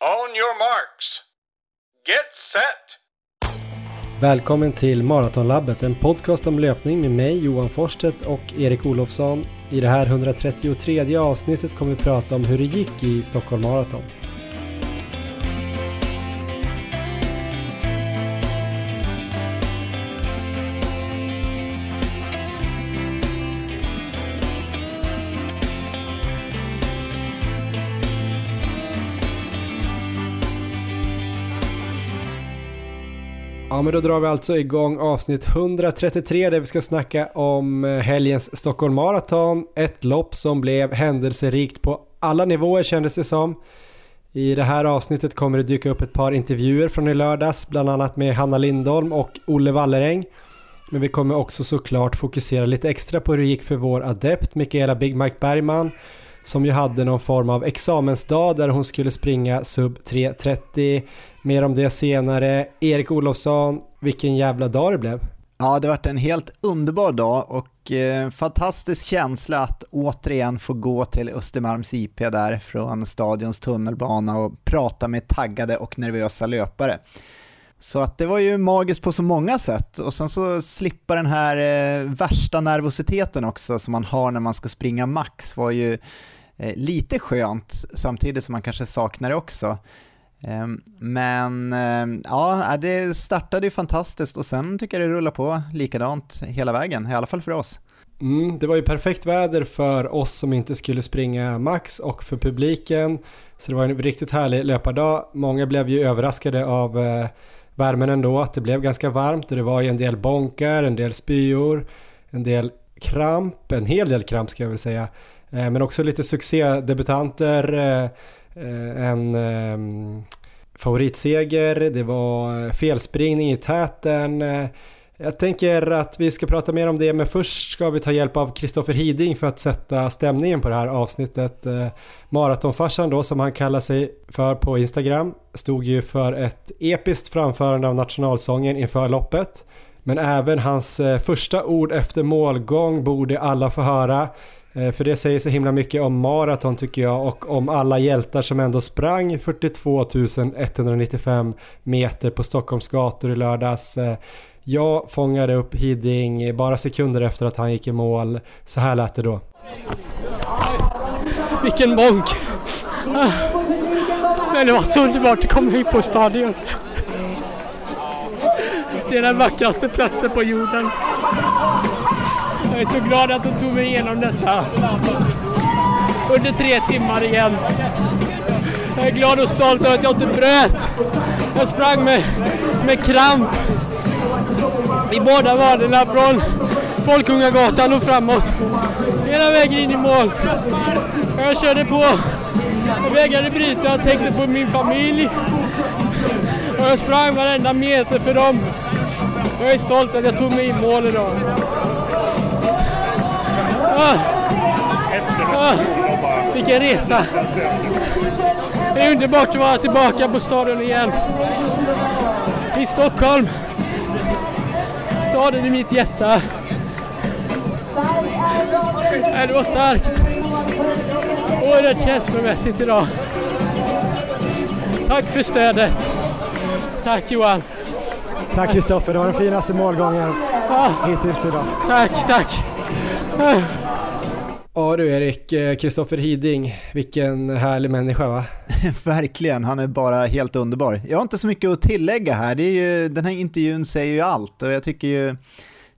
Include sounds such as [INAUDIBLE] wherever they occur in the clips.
On your marks. Get set! Välkommen till Maratonlabbet, en podcast om löpning med mig Johan Forsstedt och Erik Olofsson. I det här 133 avsnittet kommer vi prata om hur det gick i Stockholm Marathon. Men då drar vi alltså igång avsnitt 133 där vi ska snacka om eh, helgens Stockholm Marathon. Ett lopp som blev händelserikt på alla nivåer kändes det som. I det här avsnittet kommer det dyka upp ett par intervjuer från i lördags, bland annat med Hanna Lindholm och Olle Walleräng. Men vi kommer också såklart fokusera lite extra på hur det gick för vår adept Mikaela Big Mike Bergman som ju hade någon form av examensdag där hon skulle springa sub 3.30. Mer om det senare. Erik Olofsson, vilken jävla dag det blev. Ja, det varit en helt underbar dag och eh, fantastisk känsla att återigen få gå till Östermalms IP där från stadions tunnelbana och prata med taggade och nervösa löpare. Så att det var ju magiskt på så många sätt och sen så slippa den här eh, värsta nervositeten också som man har när man ska springa max var ju Eh, lite skönt samtidigt som man kanske saknar det också. Ehm, men ehm, ja, eh, det startade ju fantastiskt och sen tycker jag det rullar på likadant hela vägen, i alla fall för oss. Mm, det var ju perfekt väder för oss som inte skulle springa max och för publiken. Så det var en riktigt härlig löpardag. Många blev ju överraskade av eh, värmen ändå, att det blev ganska varmt och det var ju en del bonkar, en del spyor, en del kramp, en hel del kramp ska jag väl säga. Eh, men också lite succédebutanter, eh, eh, en ehm, favoritseger, det var felspringning i täten. Jag tänker att vi ska prata mer om det, men först ska vi ta hjälp av Kristoffer Hiding för att sätta stämningen på det här avsnittet. Maratonfarsan då, som han kallar sig för på Instagram, stod ju för ett episkt framförande av nationalsången inför loppet. Men även hans första ord efter målgång borde alla få höra. Eh, för det säger så himla mycket om maraton tycker jag och om alla hjältar som ändå sprang 42 195 meter på Stockholms gator i lördags. Eh, jag fångade upp Hiding bara sekunder efter att han gick i mål. Så här lät det då. Vilken bonk! Men det var så underbart att komma hit på stadion. Det är den vackraste platsen på jorden. Jag är så glad att de tog mig igenom detta. Under tre timmar igen. Jag är glad och stolt över att jag inte bröt. Jag sprang med, med kramp i båda vaderna från Folkungagatan och framåt. Hela vägen in i mål. Jag körde på. Jag vägrade bryta. Jag tänkte på min familj. Och jag sprang varenda meter för dem. Jag är stolt att jag tog mig i mål idag. Ah. Ah. Vilken resa! Det är underbart att vara tillbaka på stadion igen. I Stockholm. Staden i mitt hjärta. Det var starkt. Oerhört känslomässigt idag. Tack för stödet. Tack Johan. Tack Kristoffer, det var den finaste målgången ah. hittills idag. Tack, tack. Ja du Erik, eh, Kristoffer Hiding, vilken härlig människa va? [LAUGHS] Verkligen, han är bara helt underbar. Jag har inte så mycket att tillägga här, det är ju, den här intervjun säger ju allt. Och jag tycker ju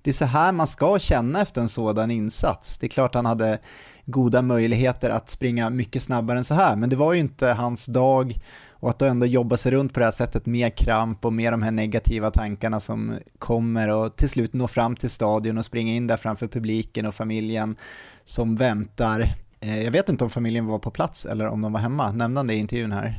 det är så här man ska känna efter en sådan insats. Det är klart han hade goda möjligheter att springa mycket snabbare än så här, men det var ju inte hans dag. Och att ändå jobba sig runt på det här sättet med kramp och med de här negativa tankarna som kommer och till slut nå fram till stadion och springa in där framför publiken och familjen som väntar. Jag vet inte om familjen var på plats eller om de var hemma, nämnde han det i intervjun här?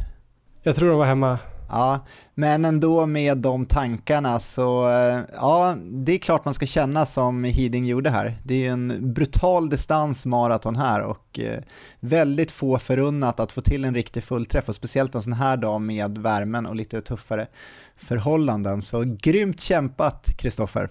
Jag tror de var hemma. Ja, men ändå med de tankarna så, ja, det är klart man ska känna som Hiding gjorde här. Det är ju en brutal distans maraton här och väldigt få förunnat att få till en riktig fullträff och speciellt en sån här dag med värmen och lite tuffare förhållanden. Så grymt kämpat Kristoffer.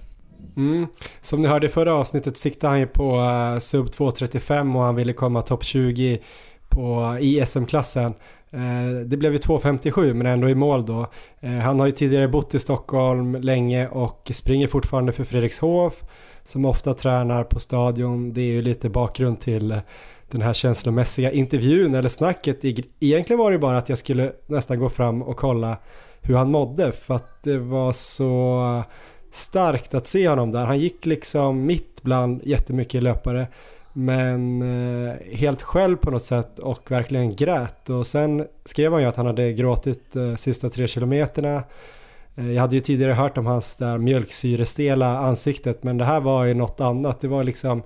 Mm. Som ni hörde i förra avsnittet siktade han ju på uh, sub 2.35 och han ville komma topp 20 på, i SM-klassen. Eh, det blev ju 2.57 men ändå i mål då. Eh, han har ju tidigare bott i Stockholm länge och springer fortfarande för Fredrikshof som ofta tränar på stadion. Det är ju lite bakgrund till den här känslomässiga intervjun eller snacket. Egentligen var det bara att jag skulle nästan gå fram och kolla hur han mådde för att det var så starkt att se honom där. Han gick liksom mitt bland jättemycket löpare men eh, helt själv på något sätt och verkligen grät. Och sen skrev han ju att han hade gråtit eh, sista tre kilometerna. Eh, jag hade ju tidigare hört om hans där mjölksyrestela ansiktet men det här var ju något annat. Det var liksom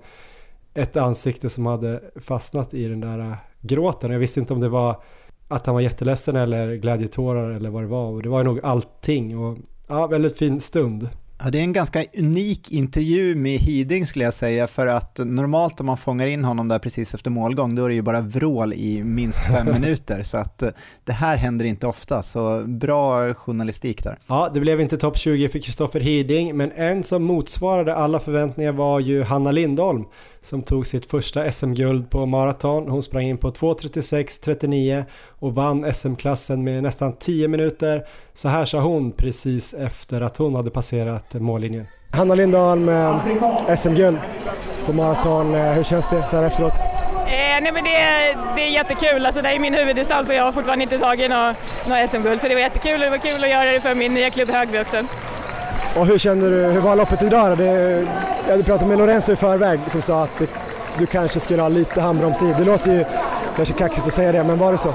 ett ansikte som hade fastnat i den där eh, gråten. Jag visste inte om det var att han var jätteledsen eller glädjetårar eller vad det var. Och det var nog allting. Och ja, väldigt fin stund. Ja, det är en ganska unik intervju med Hiding skulle jag säga, för att normalt om man fångar in honom där precis efter målgång, då är det ju bara vrål i minst fem [LAUGHS] minuter, så att eh, det här händer inte ofta, så bra journalistik där. Ja, det blev inte topp 20 för Kristoffer Hiding, men en som motsvarade alla förväntningar var ju Hanna Lindholm, som tog sitt första SM-guld på maraton. Hon sprang in på 2.36.39 och vann SM-klassen med nästan 10 minuter. Så här sa hon precis efter att hon hade passerat mållinjen. Hanna Lindahl med SM-guld på maraton. Eh, hur känns det så här efteråt? Eh, nej men det, det är jättekul, alltså det är min huvuddistans och jag har fortfarande inte tagit något, något SM-guld så det var jättekul och det var kul att göra det för min nya klubb Högby också. Och hur kände du, hur var loppet idag det, Jag hade pratat med Lorenzo i förväg som sa att det, du kanske skulle ha lite handbroms i. Det låter ju kanske kaxigt att säga det, men var det så?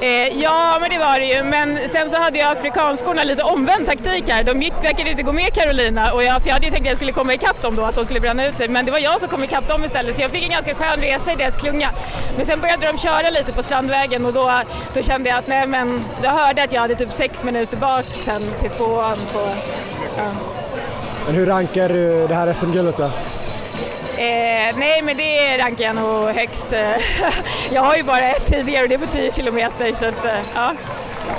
Eh, ja, men det var det ju. Men sen så hade ju afrikanskorna lite omvänd taktik här. De gick, verkade inte gå med Carolina och jag, för jag hade ju tänkt att jag skulle komma ikapp dem då, att de skulle bränna ut sig. Men det var jag som kom ikapp dem istället så jag fick en ganska skön resa i deras klunga. Men sen började de köra lite på Strandvägen och då, då kände jag att nej men, jag hörde att jag hade typ sex minuter bak sen till tvåan på... Ja. Men hur rankar du det här SM-guldet då? Eh, nej, men det rankar jag nog högst. [LAUGHS] jag har ju bara ett tidigare och det är på 10 kilometer. Så att, eh, ja.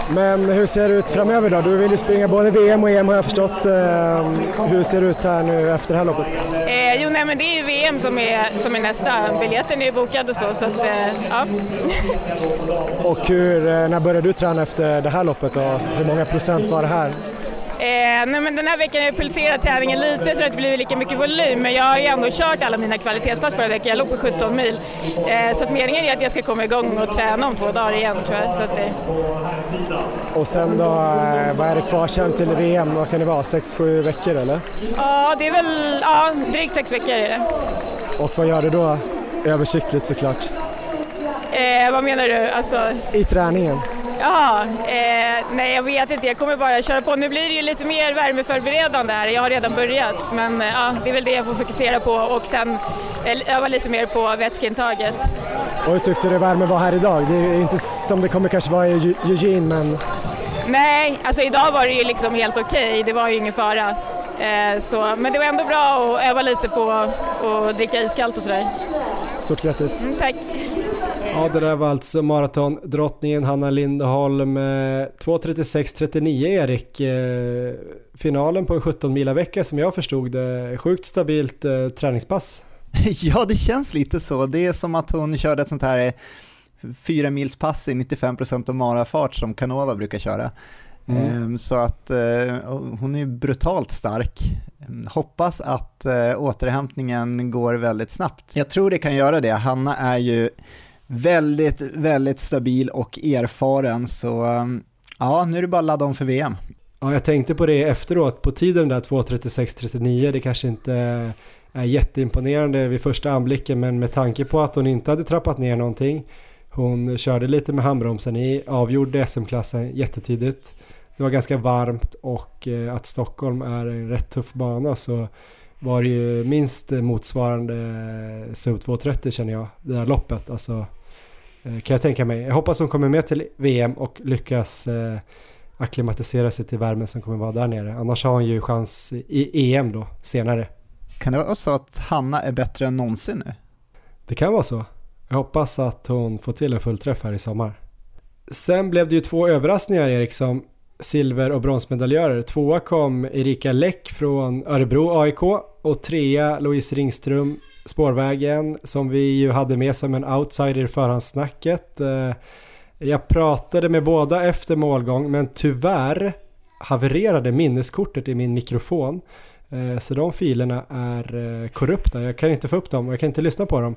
Men hur ser det ut framöver då? Du vill ju springa både VM och EM har jag förstått. Eh, hur ser det ut här nu efter det här loppet? Eh, jo, nej, men det är ju VM som är, som är nästa. Biljetten är ju bokad och så. så att, eh, ja. och hur, eh, när började du träna efter det här loppet? Då? Hur många procent var det här? Eh, nej, men den här veckan har jag pulserat träningen lite så att det blivit lika mycket volym men jag har ju ändå kört alla mina kvalitetspass förra veckan. Jag låg på 17 mil. Eh, så att meningen är att jag ska komma igång och träna om två dagar igen tror jag. Så att det... Och sen då, eh, vad är det kvar sen till VM? Vad kan det vara? 6-7 veckor eller? Ja, det är väl ja, drygt sex veckor är det. Och vad gör du då? Översiktligt såklart. Eh, vad menar du? Alltså... I träningen? Jaha, eh, nej jag vet inte, jag kommer bara köra på. Nu blir det ju lite mer värmeförberedande här, jag har redan börjat men eh, ja, det är väl det jag får fokusera på och sen eh, öva lite mer på vätskeintaget. Och hur tyckte du värmen var här idag? Det är inte som det kommer kanske vara i Eugene men... Nej, alltså idag var det ju liksom helt okej, okay. det var ju ingen fara. Eh, så, men det var ändå bra att öva lite på att dricka iskallt och sådär. Stort grattis! Mm, tack! Ja, det där var alltså maratondrottningen Hanna Lindholm. 2.36.39 eh, Erik. Eh, finalen på en 17 mila vecka som jag förstod det. Sjukt stabilt eh, träningspass. [LAUGHS] Ja, det känns lite så. Det är som att hon körde ett sånt här fyra mils pass i 95% av marafart som Canova brukar köra. Mm. Ehm, så att hon är brutalt stark. Hoppas att återhämtningen går väldigt snabbt. Jag tror det kan göra det. Hanna är ju väldigt, väldigt stabil och erfaren. Så um, ja, nu är det bara att ladda om för VM. Ja, jag tänkte på det efteråt. På tiden där 2.36.39, det kanske inte är jätteimponerande vid första anblicken, men med tanke på att hon inte hade trappat ner någonting. Hon körde lite med handbromsen i, avgjorde SM-klassen jättetidigt. Det var ganska varmt och eh, att Stockholm är en rätt tuff bana så var det ju minst motsvarande eh, SO230 känner jag, det där loppet. Alltså, kan jag tänka mig. Jag hoppas hon kommer med till VM och lyckas eh, akklimatisera sig till värmen som kommer vara där nere. Annars har hon ju chans i EM då, senare. Kan det vara så att Hanna är bättre än någonsin nu? Det kan vara så. Jag hoppas att hon får till en fullträff här i sommar. Sen blev det ju två överraskningar Erik som silver och bronsmedaljörer. Tvåa kom Erika Läck från Örebro AIK och trea Louise Ringström Spårvägen som vi ju hade med som en outsider i förhandssnacket. Eh, jag pratade med båda efter målgång men tyvärr havererade minneskortet i min mikrofon. Eh, så de filerna är eh, korrupta. Jag kan inte få upp dem och jag kan inte lyssna på dem.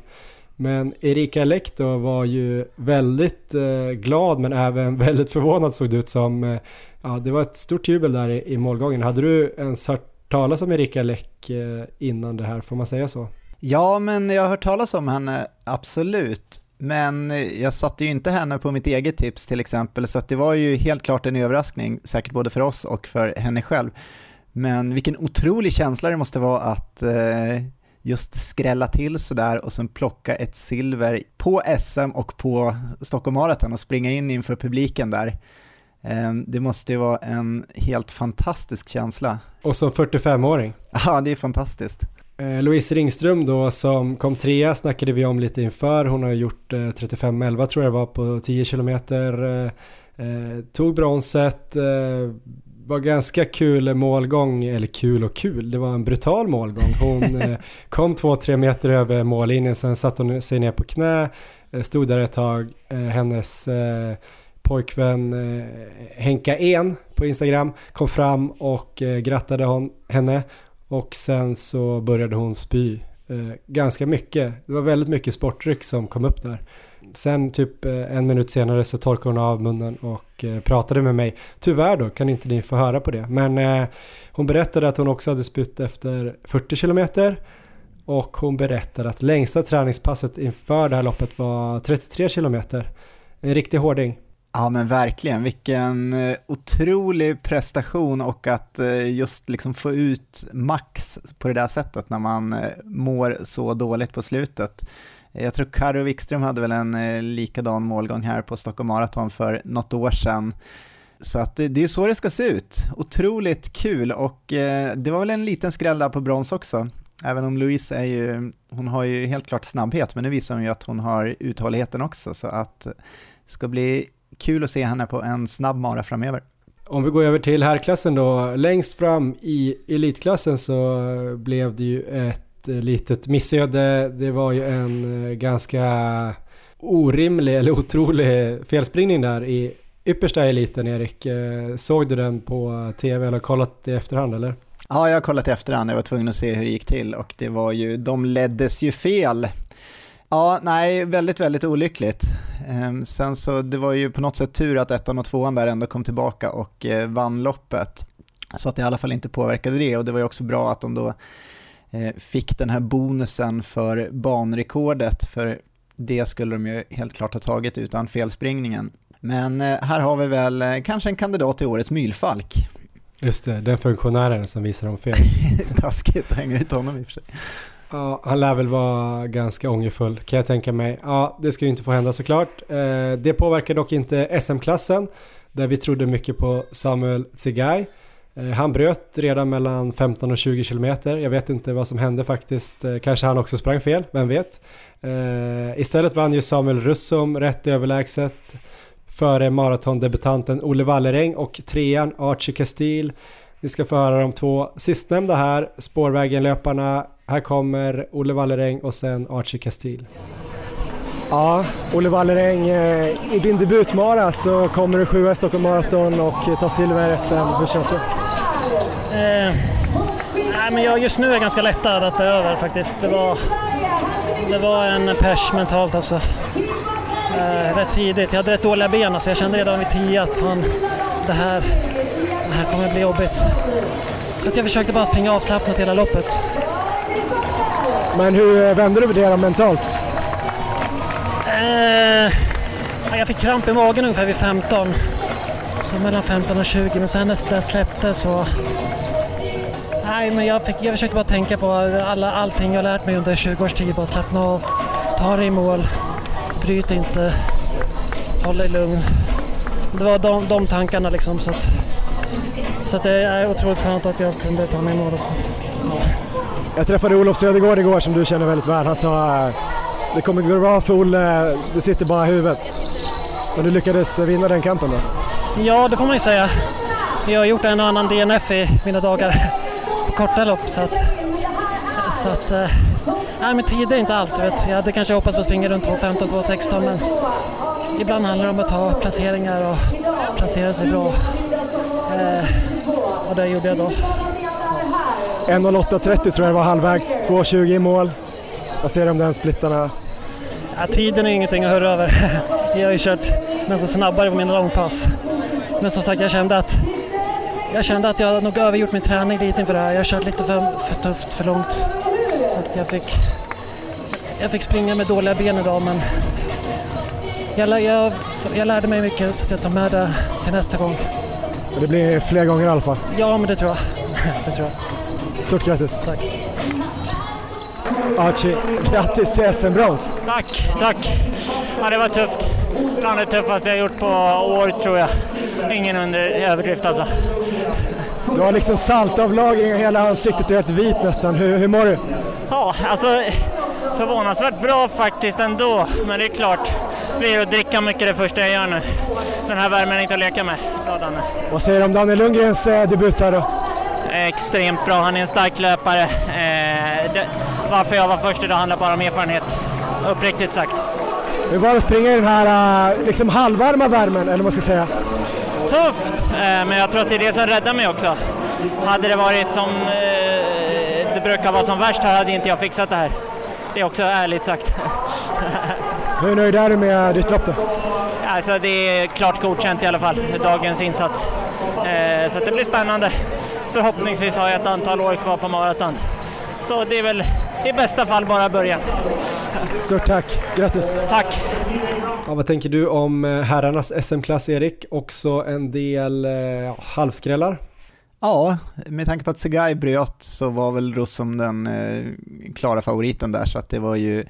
Men Erika Lekto var ju väldigt glad men även [LAUGHS] väldigt förvånad såg det ut som. Ja, det var ett stort jubel där i, i målgången. Hade du ens hört talas om Erika Läck innan det här, får man säga så? Ja, men jag har hört talas om henne, absolut. Men jag satte ju inte henne på mitt eget tips till exempel, så det var ju helt klart en överraskning, säkert både för oss och för henne själv. Men vilken otrolig känsla det måste vara att eh, just skrälla till sådär och sen plocka ett silver på SM och på Stockholm Marathon och springa in inför publiken där. Eh, det måste ju vara en helt fantastisk känsla. Och som 45-åring. Ja, det är fantastiskt. Eh, Louise Ringström då som kom trea snackade vi om lite inför. Hon har gjort eh, 35-11 tror jag det var på 10 kilometer. Eh, eh, tog bronset. Var ganska kul målgång, eller kul och kul, det var en brutal målgång. Hon [LAUGHS] kom två-tre meter över mållinjen, sen satte hon sig ner på knä, stod där ett tag. hennes pojkvän Henka En på Instagram kom fram och grattade hon, henne och sen så började hon spy eh, ganska mycket. Det var väldigt mycket sportdryck som kom upp där. Sen typ eh, en minut senare så torkade hon av munnen och eh, pratade med mig. Tyvärr då kan inte ni få höra på det. Men eh, hon berättade att hon också hade spytt efter 40 kilometer. Och hon berättade att längsta träningspasset inför det här loppet var 33 kilometer. En riktig hårding. Ja men verkligen, vilken eh, otrolig prestation och att eh, just liksom få ut max på det där sättet när man eh, mår så dåligt på slutet. Jag tror Karo Wikström hade väl en likadan målgång här på Stockholm Marathon för något år sedan. Så att det, det är så det ska se ut. Otroligt kul och det var väl en liten skräll där på brons också. Även om Louise är ju, hon har ju helt klart snabbhet, men nu visar hon ju att hon har uthålligheten också, så att det ska bli kul att se henne på en snabb mara framöver. Om vi går över till herrklassen då. Längst fram i elitklassen så blev det ju ett litet missöde. Det var ju en eh, ganska orimlig eller otrolig felspringning där i yppersta eliten Erik. Eh, såg du den på tv eller kollat i efterhand eller? Ja, jag har kollat i efterhand. Jag var tvungen att se hur det gick till och det var ju, de leddes ju fel. Ja, nej, väldigt, väldigt olyckligt. Ehm, sen så, det var ju på något sätt tur att ettan och tvåan där ändå kom tillbaka och eh, vann loppet. Så att det i alla fall inte påverkade det och det var ju också bra att de då eh, fick den här bonusen för banrekordet för det skulle de ju helt klart ha tagit utan felspringningen. Men eh, här har vi väl kanske en kandidat till årets mylfalk. Just det, den funktionären som visar dem fel. [LAUGHS] Taskigt att hänga ut honom i och för sig. Ja, han lär väl vara ganska ångerfull kan jag tänka mig. Ja, det ska ju inte få hända såklart. Eh, det påverkar dock inte SM-klassen där vi trodde mycket på Samuel Tsegay. Eh, han bröt redan mellan 15 och 20 kilometer. Jag vet inte vad som hände faktiskt. Eh, kanske han också sprang fel, vem vet. Istället vann ju Samuel Russum rätt överlägset före maratondebutanten Olle Walleräng och trean Archie Castile. Vi ska få höra de två sistnämnda här, spårvägenlöparna här kommer Olle Walleräng och sen Archie Castile. Ja, Olle Walleräng, eh, i din debutmara så kommer du sjua i Stockholm Marathon och tar silver i SM. Hur känns det? Eh, nej, men jag, just nu är jag ganska lättad att det är över faktiskt. Det var, det var en pers mentalt alltså. Eh, rätt tidigt. Jag hade rätt dåliga ben alltså. Jag kände redan vid tio att fan, det här, det här kommer bli jobbigt. Så att jag försökte bara springa avslappnat hela loppet. Men hur eh, vände du det då mentalt? Eh, jag fick kramp i magen ungefär vid 15. Så mellan 15 och 20, men sen när det släppte så... Nej, men jag, fick, jag försökte bara tänka på alla, allting jag lärt mig under 20 års tid. Bara slappna av, ta det i mål, bryt inte, håll dig lugn. Det var de, de tankarna liksom. Så, att, så att det är otroligt skönt att jag kunde ta mig i mål. Och så. Jag träffade Olof Södergård igår som du känner väldigt väl. Han sa det kommer gå bra för Olle, det sitter bara i huvudet. Men du lyckades vinna den kampen då? Ja, det får man ju säga. Jag har gjort en och annan DNF i mina dagar på korta lopp så att... Så att eh, nej, men tid är inte allt. Vet. Jag hade kanske hoppats på att springa runt 2.15, 2.16 men ibland handlar det om att ta placeringar och placera sig bra. Eh, och det gjorde jag då. 1.08.30 tror jag det var halvvägs, 2.20 i mål. Vad säger du om den splittarna? Ja, tiden är ingenting att höra över. [LAUGHS] Jag har ju kört nästan snabbare på mina långpass. Men som sagt, jag kände att jag kände att jag nog övergjort min träning lite inför det här. Jag har kört lite för, för tufft, för långt. Så att jag fick, jag fick springa med dåliga ben idag men jag, jag, jag lärde mig mycket så att jag tar med det till nästa gång. Det blir fler gånger i alla fall. Ja, men det tror jag. [LAUGHS] det tror jag. Stort grattis! Tack! Archie, grattis till SM-brons! Tack, tack! Ja, det var tufft. Bland det tuffaste jag gjort på år tror jag. Ingen under överdrift alltså. Du har liksom saltavlagring i hela ansiktet, du är helt vit nästan. Hur, hur mår du? Ja, alltså förvånansvärt bra faktiskt ändå. Men det är klart, det blir att dricka mycket det första jag gör nu. Den här värmen är inte att leka med. Bra Danne. Vad säger du om Daniel Lundgrens eh, debut här då? Extremt bra, han är en stark löpare. Eh, det, varför jag var först idag handlar bara om erfarenhet. Uppriktigt sagt. Hur var det att springa i den här uh, liksom halvvarma värmen, eller vad ska säga? Tufft, eh, men jag tror att det är det som räddar mig också. Hade det varit som eh, det brukar vara som värst här hade inte jag fixat det här. Det är också ärligt sagt. [LAUGHS] Hur nöjd är du med ditt lopp då? Alltså det är klart godkänt i alla fall, dagens insats. Eh, så det blir spännande. Förhoppningsvis har jag ett antal år kvar på maraton. Så det är väl i bästa fall bara början. Stort tack, grattis! Tack! Ja, vad tänker du om eh, herrarnas SM-klass Erik? Också en del eh, halvskrällar? Ja, med tanke på att Segai bröt så var väl Russom den eh, klara favoriten där så att det var ju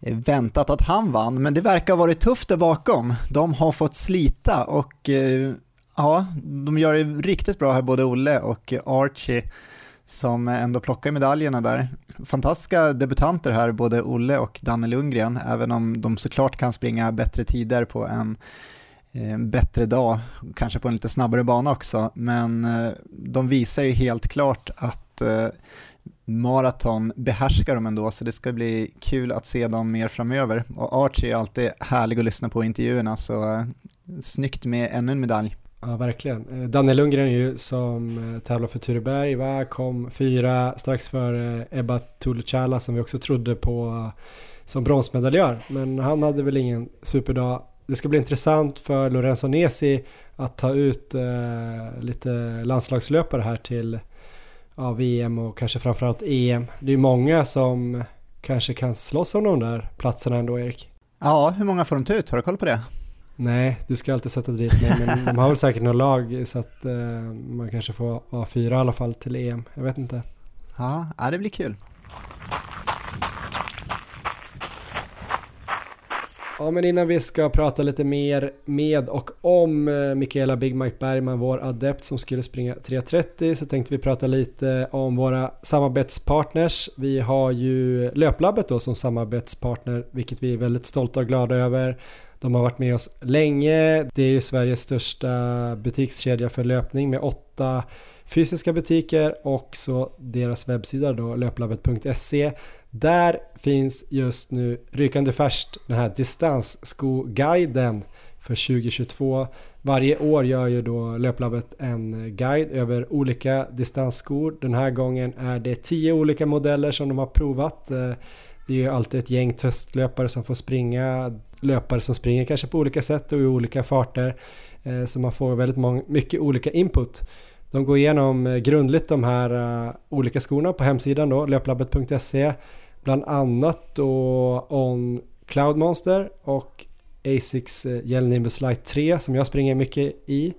väntat att han vann, men det verkar ha varit tufft där bakom. De har fått slita och eh, ja, de gör det riktigt bra här, både Olle och Archie som ändå plockar medaljerna där. Fantastiska debutanter här, både Olle och Danne Lundgren, även om de såklart kan springa bättre tider på en, en bättre dag, kanske på en lite snabbare bana också, men eh, de visar ju helt klart att eh, maraton behärskar de ändå, så det ska bli kul att se dem mer framöver. Och Archie är alltid härlig att lyssna på i intervjuerna, så snyggt med ännu en medalj. Ja, verkligen. Eh, Daniel Lundgren ju som eh, tävlar för Tureberg, va? kom fyra strax före Ebba Tulucala som vi också trodde på eh, som bronsmedaljör. Men han hade väl ingen superdag. Det ska bli intressant för Lorenzo Nesi att ta ut eh, lite landslagslöpare här till ja, VM och kanske framförallt EM. Det är många som kanske kan slåss om de där platserna ändå, Erik. Ja, hur många får de ta ut? Har du koll på det? Nej, du ska alltid sätta dit mig, men [LAUGHS] de har väl säkert något lag så att eh, man kanske får A4 i alla fall till EM. Jag vet inte. Ja, det blir kul. Ja, men innan vi ska prata lite mer med och om eh, Mikaela Big Mike Bergman, vår adept som skulle springa 3.30 så tänkte vi prata lite om våra samarbetspartners. Vi har ju Löplabbet då som samarbetspartner, vilket vi är väldigt stolta och glada över. De har varit med oss länge. Det är ju Sveriges största butikskedja för löpning med åtta fysiska butiker och så deras webbsida då löplabbet.se där finns just nu rykande färskt den här distansskoguiden för 2022. Varje år gör ju då Löplabbet en guide över olika distansskor. Den här gången är det tio olika modeller som de har provat. Eh, det är ju alltid ett gäng testlöpare som får springa, löpare som springer kanske på olika sätt och i olika farter. Eh, så man får väldigt mycket olika input. De går igenom eh, grundligt de här eh, olika skorna på hemsidan då, löplabbet.se Bland annat då On Cloud Monster och Asics Gel Nimbus Light 3 som jag springer mycket i.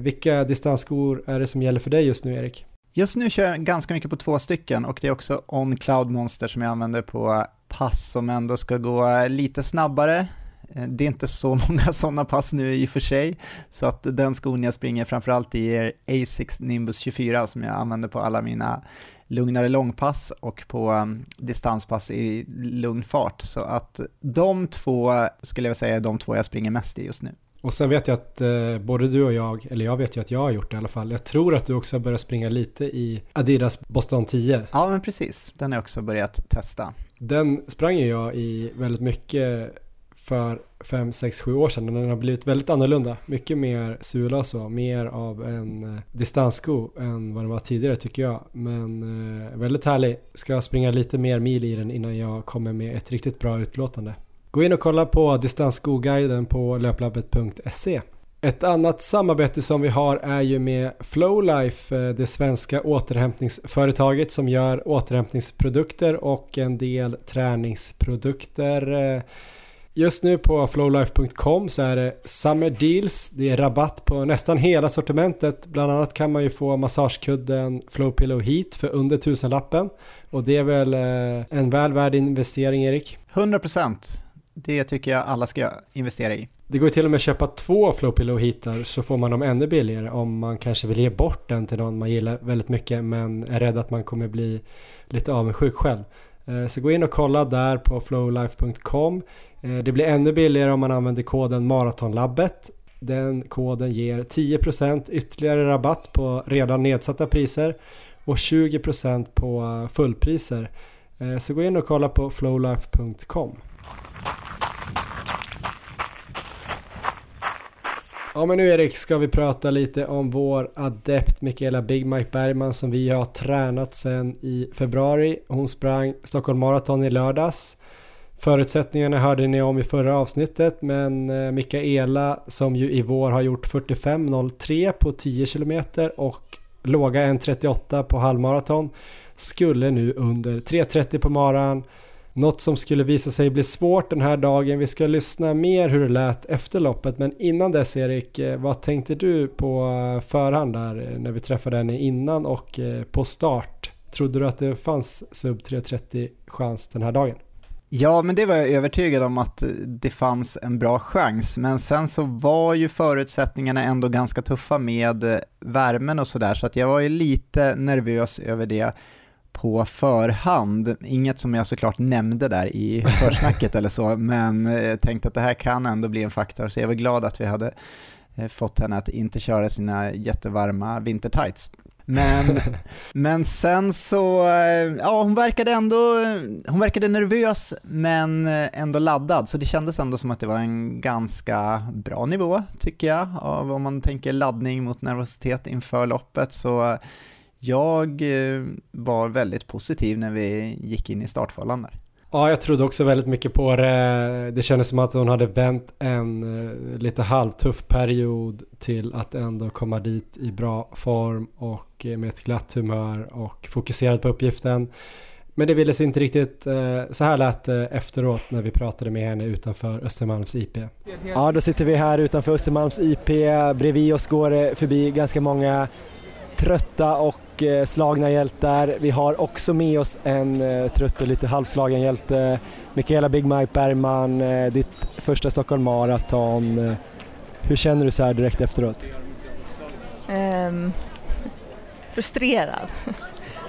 Vilka distansskor är det som gäller för dig just nu Erik? Just nu kör jag ganska mycket på två stycken och det är också On Cloud Monster som jag använder på pass som ändå ska gå lite snabbare. Eh, det är inte så [LAUGHS] många sådana pass nu i och för sig, så att den skon jag springer framförallt i är Asics Nimbus 24 som jag använder på alla mina lugnare långpass och på ehm, distanspass i lugn fart. Så att de två skulle jag säga är de två jag springer mest i just nu. Och sen vet jag att eh, både du och jag, eller jag vet ju att jag har gjort det i alla fall. Jag tror att du också har börjat springa lite i Adidas Boston 10. Ja men precis, den har jag också börjat testa. Den sprang ju jag i väldigt mycket för 5, 6, 7 år sedan. Den har blivit väldigt annorlunda. Mycket mer sula och så. Mer av en eh, distanssko än vad den var tidigare tycker jag. Men eh, väldigt härlig. Ska springa lite mer mil i den innan jag kommer med ett riktigt bra utlåtande. Gå in och kolla på distansskoguiden på löplabbet.se. Ett annat samarbete som vi har är ju med Flowlife, eh, det svenska återhämtningsföretaget som gör återhämtningsprodukter och en del träningsprodukter. Eh, just nu på flowlife.com så är det Summer Deals, det är rabatt på nästan hela sortimentet. Bland annat kan man ju få massagekudden Flowpillow Heat för under tusenlappen. Och det är väl eh, en väl värd investering Erik? 100% det tycker jag alla ska investera i. Det går till och med att köpa två Flowpillow hitar så får man dem ännu billigare om man kanske vill ge bort den till någon man gillar väldigt mycket men är rädd att man kommer bli lite avundsjuk själv. Eh, så gå in och kolla där på flowlife.com. Eh, det blir ännu billigare om man använder koden Maratonlabbet. Den koden ger 10% ytterligare rabatt på redan nedsatta priser och 20% på fullpriser. Eh, så gå in och kolla på flowlife.com. Ja men nu Erik ska vi prata lite om vår adept Mikaela Big Mike Bergman som vi har tränat sedan i februari. Hon sprang Stockholm Marathon i lördags. Förutsättningarna hörde ni om i förra avsnittet men eh, Mikaela som ju i vår har gjort 45.03 på 10 km och låga 1.38 på halvmaraton skulle nu under 3.30 på maran något som skulle visa sig bli svårt den här dagen. Vi ska lyssna mer hur det lät efter loppet. Men innan dess Erik, eh, vad tänkte du på eh, förhand där eh, när vi träffade henne innan och på start? Trodde du att det fanns sub 330 chans den här dagen? Ja, men det var jag övertygad om att det fanns en bra chans, men sen så var ju förutsättningarna ändå ganska tuffa med värmen och sådär, så att jag var ju lite nervös över det på förhand. Inget som jag såklart nämnde där i försnacket eller så, men jag tänkte att det här kan ändå bli en faktor, så jag var glad att vi hade eh, fått henne att inte köra sina jättevarma vintertights. Men, [LAUGHS] men sen så, eh, ja hon verkade ändå, hon verkade nervös men ändå laddad, så det kändes ändå som att det var en ganska bra nivå tycker jag, av om man tänker laddning mot nervositet inför loppet. Så jag eh, var väldigt positiv när vi gick in i startfållan där. Ja, jag trodde också väldigt mycket på det. Det kändes som att hon hade vänt en eh, lite halvtuff period till att ändå komma dit i bra form och med ett glatt humör och fokuserad på uppgiften. Men det ville sig inte riktigt, eh, så här lät det efteråt när vi pratade med henne utanför Östermalms IP. Ja, då sitter vi här utanför Östermalms IP. Bredvid oss går det förbi ganska många trötta och och eh, slagna hjältar. Vi har också med oss en eh, trött och lite halvslagen hjälte, Mikaela Big Mike Bergman, eh, ditt första Stockholm Marathon. Hur känner du så här direkt efteråt? Um, frustrerad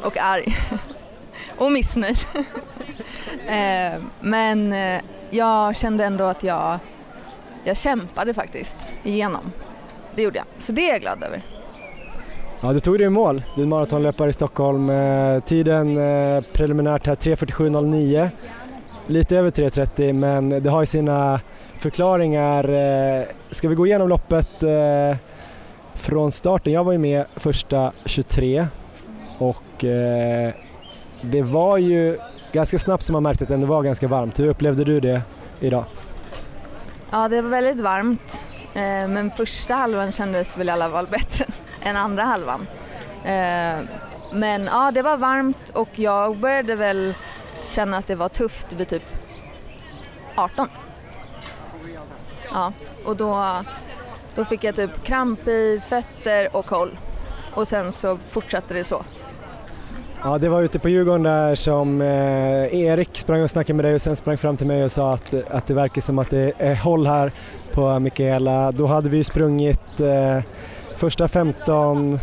och arg [LAUGHS] och missnöjd. uh, [LAUGHS] men jag kände ändå att jag, jag kämpade faktiskt igenom. Det gjorde jag, så det är jag glad över. Ja, du tog dig i mål. Du är en maratonlöpare i Stockholm. Eh, tiden eh, preliminärt här 3.47.09. Lite över 3.30 men det har ju sina förklaringar. Eh, ska vi gå igenom loppet eh, från starten? Jag var ju med första 23 och det var ju ganska snabbt som man märkte att det ändå var ganska varmt. Hur upplevde du det idag? Ja, det var väldigt varmt men första halvan kändes väl i alla fall bättre än andra halvan. Eh, men ja, det var varmt och jag började väl känna att det var tufft vid typ 18. Ja, och då, då fick jag typ kramp i fötter och koll och sen så fortsatte det så. Ja, det var ute på Djurgården där som eh, Erik sprang och snackade med dig och sen sprang fram till mig och sa att, att det verkar som att det är håll här på Mikaela. Då hade vi sprungit eh, Första 15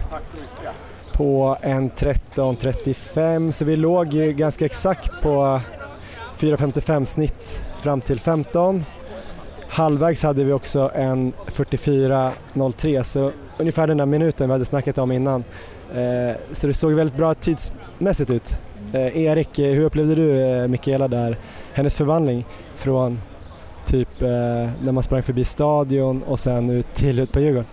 på en 13.35 så vi låg ju ganska exakt på 4.55 snitt fram till 15. Halvvägs hade vi också en 44.03 så ungefär den där minuten vi hade snackat om innan. Eh, så det såg väldigt bra tidsmässigt ut. Eh, Erik, eh, hur upplevde du Mikaela där, hennes förvandling från typ när man sprang förbi stadion och sen ut till ut på Djurgården?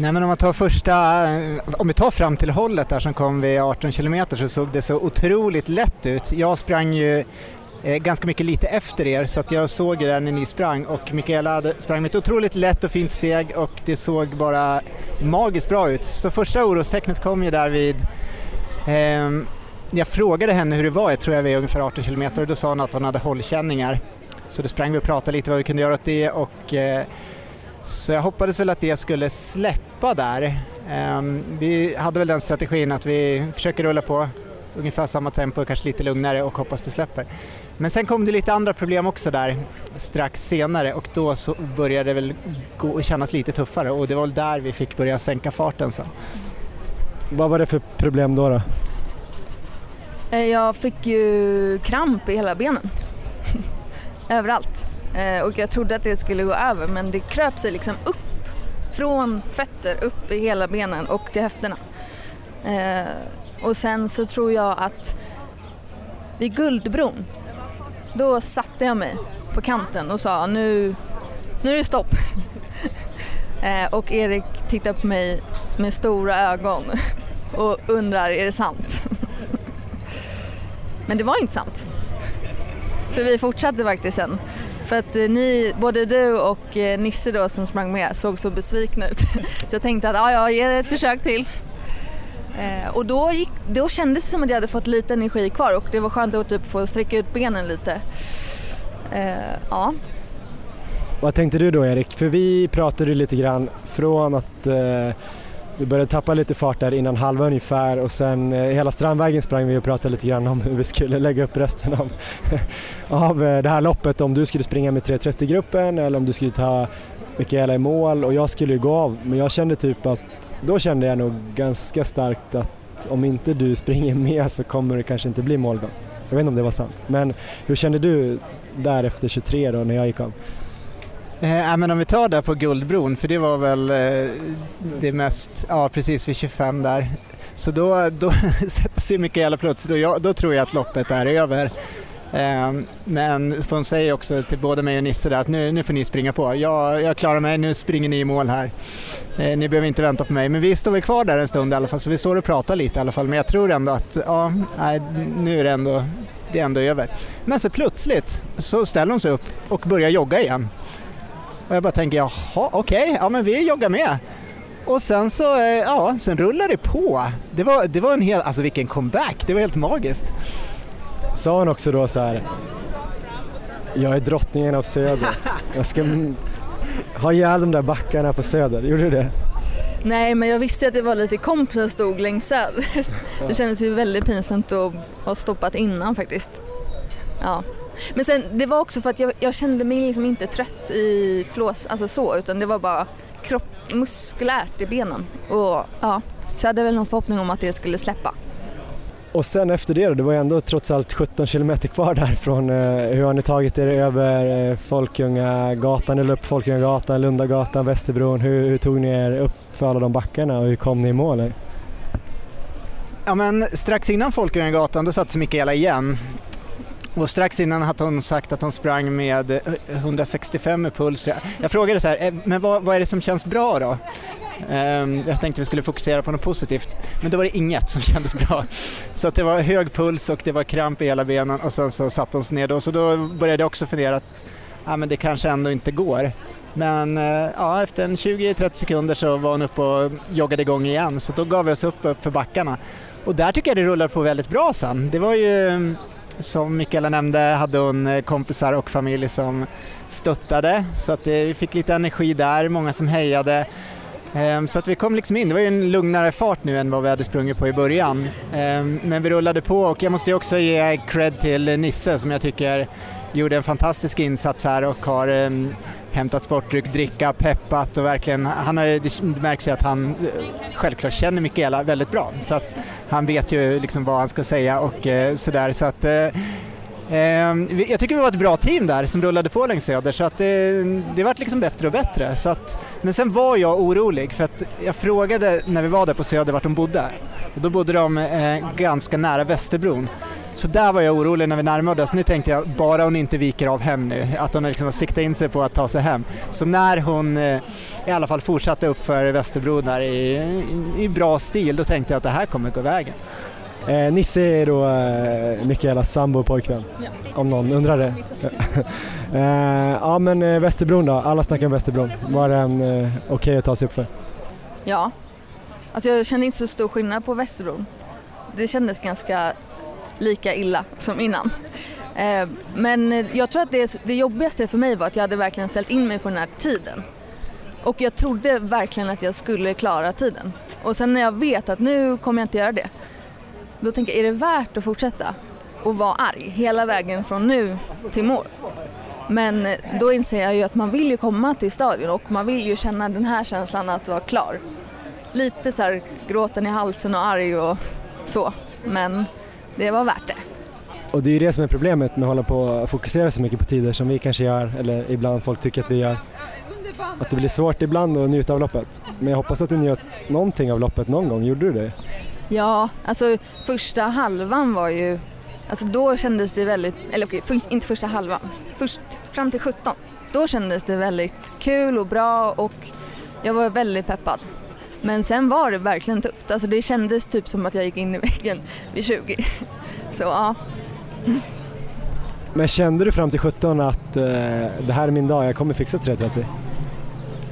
Nej men om man tar första, eh, om vi tar fram till hållet där som kom vid 18 kilometer så såg det så otroligt lätt ut. Jag sprang ju eh, ganska mycket lite efter er så att jag såg det när ni sprang och Mikaela hade, sprang med ett otroligt lätt och fint steg och det såg bara magiskt bra ut. Så första orostecknet kom ju där vid eh, jag frågade henne hur det var, jag tror jag var ungefär 18 kilometer och då sa hon att hon hade hållkänningar. Så då sprang vi och pratade lite vad vi kunde göra åt det och eh, så jag hoppades väl att det skulle släppa där. Um, vi hade väl den strategin att vi försöker rulla på ungefär samma tempo, kanske lite lugnare och hoppas det släpper. Men sen kom det lite andra problem också där strax senare och då så började det väl gå och kännas lite tuffare och det var väl där vi fick börja sänka farten sen. Vad var det för problem då? då? Eh, Jag fick ju kramp i hela benen. [LAUGHS] Överallt. Eh, Och jag trodde att det skulle gå över men det kröp sig liksom upp. Från fötter upp i hela benen och till höfterna. Eh, Och sen så tror jag att vid Guldbron, då satte jag mig på kanten och sa nu, nu är det stopp. [LAUGHS] Eh, Och Erik tittar på mig med stora ögon [LAUGHS] och undrar, är det sant? [LAUGHS] Men det var inte sant. För vi fortsatte faktiskt sen. För att eh, ni, både du och eh, Nisse då som sprang med såg så besvikna ut. [LAUGHS] Så jag tänkte att ja, jag ger det ett försök till. Eh, och då, gick, då kändes det som att jag hade fått lite energi kvar och det var skönt att typ få sträcka ut benen lite. Eh, ja, Vad tänkte du då Erik? För vi pratade ju lite grann från att eh, vi började tappa lite fart där innan halva ungefär och sen eh, hela Strandvägen sprang vi och pratade lite grann om hur vi skulle [LAUGHS] lägga upp resten av, [LAUGHS] av eh, det här loppet. Om du skulle springa med 3.30-gruppen eller om du skulle ta Mikaela i mål och jag skulle ju gå av men jag kände typ att då kände jag nog ganska starkt att om inte du springer [LAUGHS] med så kommer det kanske inte bli målgång. Jag vet inte om det var sant. Men hur kände du därefter 23 då när jag gick av? Eh, men om vi tar där på Guldbron, för det var väl eh, det mest, ja precis vid 25 där. Så då, då [LAUGHS] sätter sig Mikaela plötsligt och jag, då tror jag att loppet är över. Eh, men hon säger också till både mig och Nisse där att nu, nu får ni springa på. Jag, jag klarar mig, nu springer ni i mål här. Eh, ni behöver inte vänta på mig. Men vi står väl kvar där en stund i alla fall, så vi står och pratar lite i alla fall. Men jag tror ändå att, ja, nej, nu är det ändå, det är ändå över. Men så plötsligt så ställer hon sig upp och börjar jogga igen. Och jag bara tänker, jaha, okej, ja men vi joggar med. Och sen så, eh, ja, sen rullar det på. Det var, det var en hel, alltså vilken comeback, det var helt magiskt. Sa hon också då så här. Jag är drottningen av Söder. Jag ska ha ihjäl de där backarna på Söder. Gjorde du det? Nej, men jag visste att det var lite kompisar som stod längs söder. Det kändes ju väldigt pinsamt att ha stoppat innan faktiskt. Ja. Men sen, det var också för att jag, jag kände mig liksom inte trött i flås, alltså så, utan det var bara kropp, muskulärt i benen. Och ja, så jag hade väl någon förhoppning om att det skulle släppa. Och sen efter det då, det var ju ändå trots allt 17 kilometer kvar därifrån. Eh, hur har ni tagit er över eh, Folkungagatan, eller upp Folkungagatan, Lundagatan, Västerbron? Hur, hur tog ni er upp för alla de backarna och hur kom ni i mål? Ja men strax innan Folkungagatan då satte sig Mikaela igen. Och strax innan hade hon sagt att hon sprang med eh, 165 i puls. Jag, frågade så här, eh, men vad, vad är det som känns bra då? Ehm, jag tänkte vi skulle fokusera på något positivt, men då var det inget som [LAUGHS] kändes bra. Så att det var hög puls och det var kramp i hela benen och sen så satte hon sig ner då. Så då började jag också fundera att ja, men det kanske ändå inte går. Men eh, ja, efter en 20-30 sekunder så var hon uppe och joggade igång igen så då gav vi oss upp, upp för backarna. Och där tycker jag det rullar på väldigt bra sen. Det var ju som Mikaela nämnde hade hon eh, kompisar och familj som stöttade så att eh, vi fick lite energi där, många som hejade. Ehm, så att vi kom liksom in, det var ju en lugnare fart nu än vad vi hade sprungit på i början. Ehm, men vi rullade på och jag måste ju också ge cred till Nisse som jag tycker gjorde en fantastisk insats här och har ehm, hämtat sportdryck, dricka, peppat och verkligen, han har, det märks ju att han eh, självklart känner Mikaela väldigt bra så att han vet ju liksom vad han ska säga och eh, sådär så att eh, eh jag tycker vi var ett bra team där som rullade på längs Söder så att eh, det, det vart liksom bättre och bättre. Så att, men sen var jag orolig för att jag frågade när vi var där på Söder vart de bodde. Och då bodde de eh, ganska nära Västerbron. Så där var jag orolig när vi närmade oss. Nu tänkte jag, bara hon inte viker av hem nu, att hon liksom har siktat in sig på att ta sig hem. Så när hon eh, i alla fall fortsatte upp för Västerbro där i, i, i bra stil, då tänkte jag att det här kommer gå vägen. Eh, Nisse är då eh, Mikaelas sambo och pojkvän, Ja. om någon undrar det. [LAUGHS] eh, ja men eh, Västerbron då, alla snackar om Västerbron. Var den eh, okej att ta sig upp för? Ja. Alltså jag kände inte så stor skillnad på Västerbron. Det kändes ganska lika illa som innan. Eh, men jag tror att det, det jobbigaste för mig var att jag hade verkligen ställt in mig på den här tiden. Och jag trodde verkligen att jag skulle klara tiden. Och sen när jag vet att nu kommer jag inte göra det. Då tänker jag, är det värt att fortsätta? Och vara arg hela vägen från nu till mål? Men då inser jag ju att man vill ju komma till stadion och man vill ju känna den här känslan att vara klar. Lite så här gråten i halsen och arg och så. Men det var värt det. Och det är ju det som är problemet med att hålla på och fokusera så mycket på tider som vi kanske gör, eller ibland folk tycker att vi gör. Att det blir svårt ibland att njuta av loppet. Men jag hoppas att du njöt någonting av loppet någon gång, gjorde du det? Ja, alltså första halvan var ju, alltså då kändes det väldigt, eller okej, för, inte första halvan, först fram till 17. Då kändes det väldigt kul och bra och jag var väldigt peppad. Men sen var det verkligen tufft, alltså det kändes typ som att jag gick in i väggen vid 20. [LAUGHS] Så ja, Men kände du fram till 17 att eh, det här är min dag, jag kommer fixa 3.30?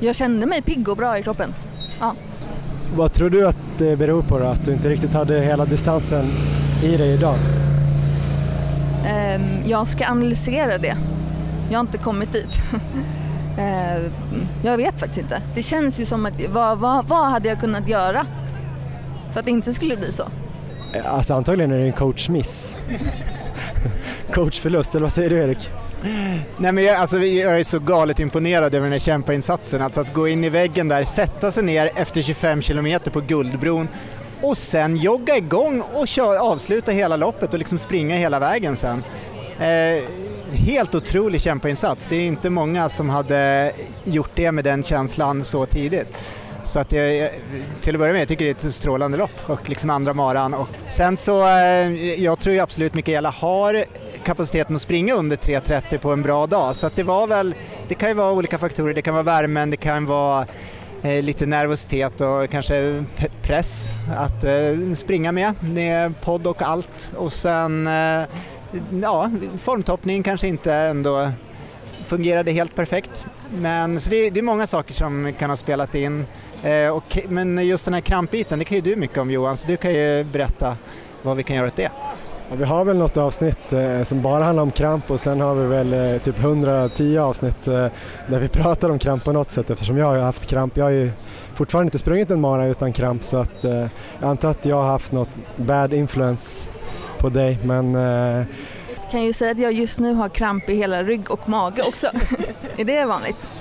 jag kände mig pigg och bra i kroppen. Vad tror du att det beror på då, att du inte riktigt hade hela distansen i dig idag? Ehm, jag ska analysera det. Jag har inte kommit dit. [LAUGHS] Ehm, jag vet faktiskt inte. Det känns ju som att, vad, vad, vad hade jag kunnat göra för att det inte skulle bli så? Alltså antagligen är det en coachmiss. [LAUGHS] Coachförlust, eller vad säger du Erik? Nej men jag, alltså, jag är så galet imponerad över den här kämpainsatsen. Alltså att gå in i väggen där, sätta sig ner efter 25 kilometer på Guldbron och sen jogga igång och kör, avsluta hela loppet och liksom springa hela vägen sen. Eh, helt otrolig kämpainsats. Det är inte många som hade gjort det med den känslan så tidigt. Så att jag, till att börja med, jag tycker det är ett strålande lopp och liksom andra maran. Och sen så, eh, jag tror ju absolut Mikaela har kapaciteten att springa under 3.30 på en bra dag. Så att det var väl, det kan ju vara olika faktorer. Det kan vara värmen, det kan vara eh, lite nervositet och kanske press att eh, springa med, med podd och allt. Och sen, eh, ja, formtoppning kanske inte ändå fungerade helt perfekt. Men så det, det är många saker som kan ha spelat in. Eh, och, men just den här krampbiten, det kan ju du mycket om Johan, så du kan ju berätta vad vi kan göra åt det. Ja, vi har väl något avsnitt eh, som bara handlar om kramp och sen har vi väl eh, typ 110 avsnitt eh, där vi [LAUGHS] pratar om kramp på något sätt eftersom jag har haft kramp. Jag har ju fortfarande inte sprungit en mara utan kramp så att eh, jag antar att jag har haft något bad influence på dig men eh, Kan ju säga att jag just nu har kramp i hela rygg och mage också. [LAUGHS] är det vanligt?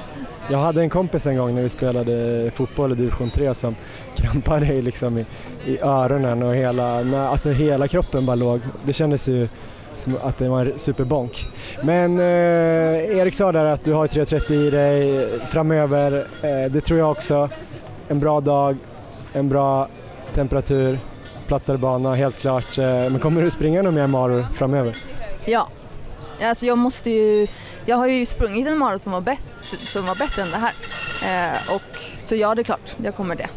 jag hade en kompis en gång när vi spelade fotboll i division 3 som [LAUGHS] krampade i, liksom i, i öronen och hela, alltså hela kroppen bara låg. Det kändes ju som att det var en superbonk. Men eh, Erik sa där att du har 3.30 i dig framöver. Eh, det tror jag också. En bra dag, en bra temperatur, plattare bana helt klart. Eh, men kommer du springa några mer maror framöver? Ja. Alltså jag måste ju, jag har ju sprungit en mara som var bättre, som var bättre än det här. Eh, och, så ja, det är klart, jag kommer det.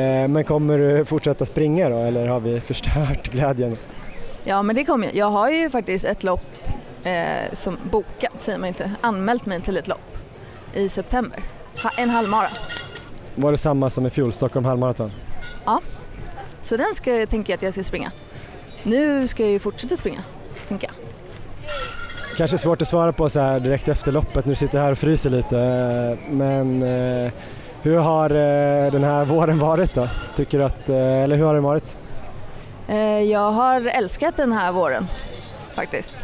Eh, men kommer du fortsätta springa då eller har vi förstört [LAUGHS] glädjen? Ja, men det kommer jag. Jag har ju faktiskt ett lopp eh, som bokat, säger man inte, anmält mig till ett lopp i september. Ha, en halvmara. Var det samma som i fjol, Stockholm halvmaraton? Så den ska, jag- tänker jag att jag ska springa. Nu ska jag ju fortsätta springa, tänker jag. Kanske svårt att svara på så här direkt efter loppet när du sitter här och fryser lite. eh, Men eh, hur har eh, den här våren varit då? Tycker du att, eller hur har den varit? Jag har älskat den här våren faktiskt.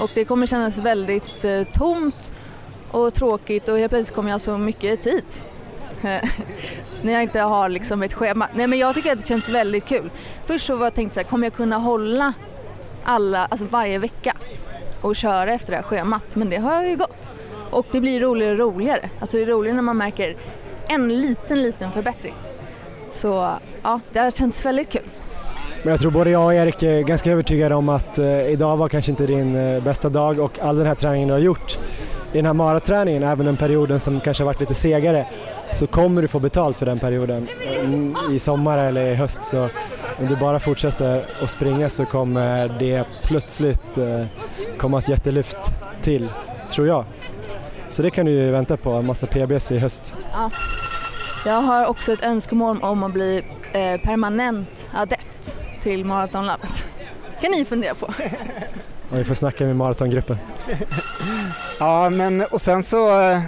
Och det kommer kännas väldigt tomt och tråkigt och helt plötsligt kommer jag så mycket tid. När jag inte har liksom ett schema. Nej men jag tycker att det känns väldigt kul. Först så var jag tänkt så här, kommer jag kunna hålla alla, alltså varje vecka och köra efter det här schemat? Men det har ju gått. Och det blir roligare och roligare. Alltså det är roligare när man märker en liten, liten förbättring. Så ja, det har känts väldigt kul. Men jag tror både jag och Erik är ganska övertygade om att eh, idag var kanske inte din eh, bästa dag och all den här träningen du har gjort i den här maraträningen, även den perioden som kanske har varit lite segare, så kommer du få betalt för den perioden i sommar eller i höst. Så om du bara fortsätter att springa så kommer det plötsligt eh, komma ett jättelyft till, tror jag. Så det kan du ju vänta på, en massa PBs i höst. Ja. Jag har också ett önskemål om att bli eh, permanent adept till Maratonlabbet. kan ni fundera på. Och vi får snacka med maratongruppen. Ja, men och sen så eh,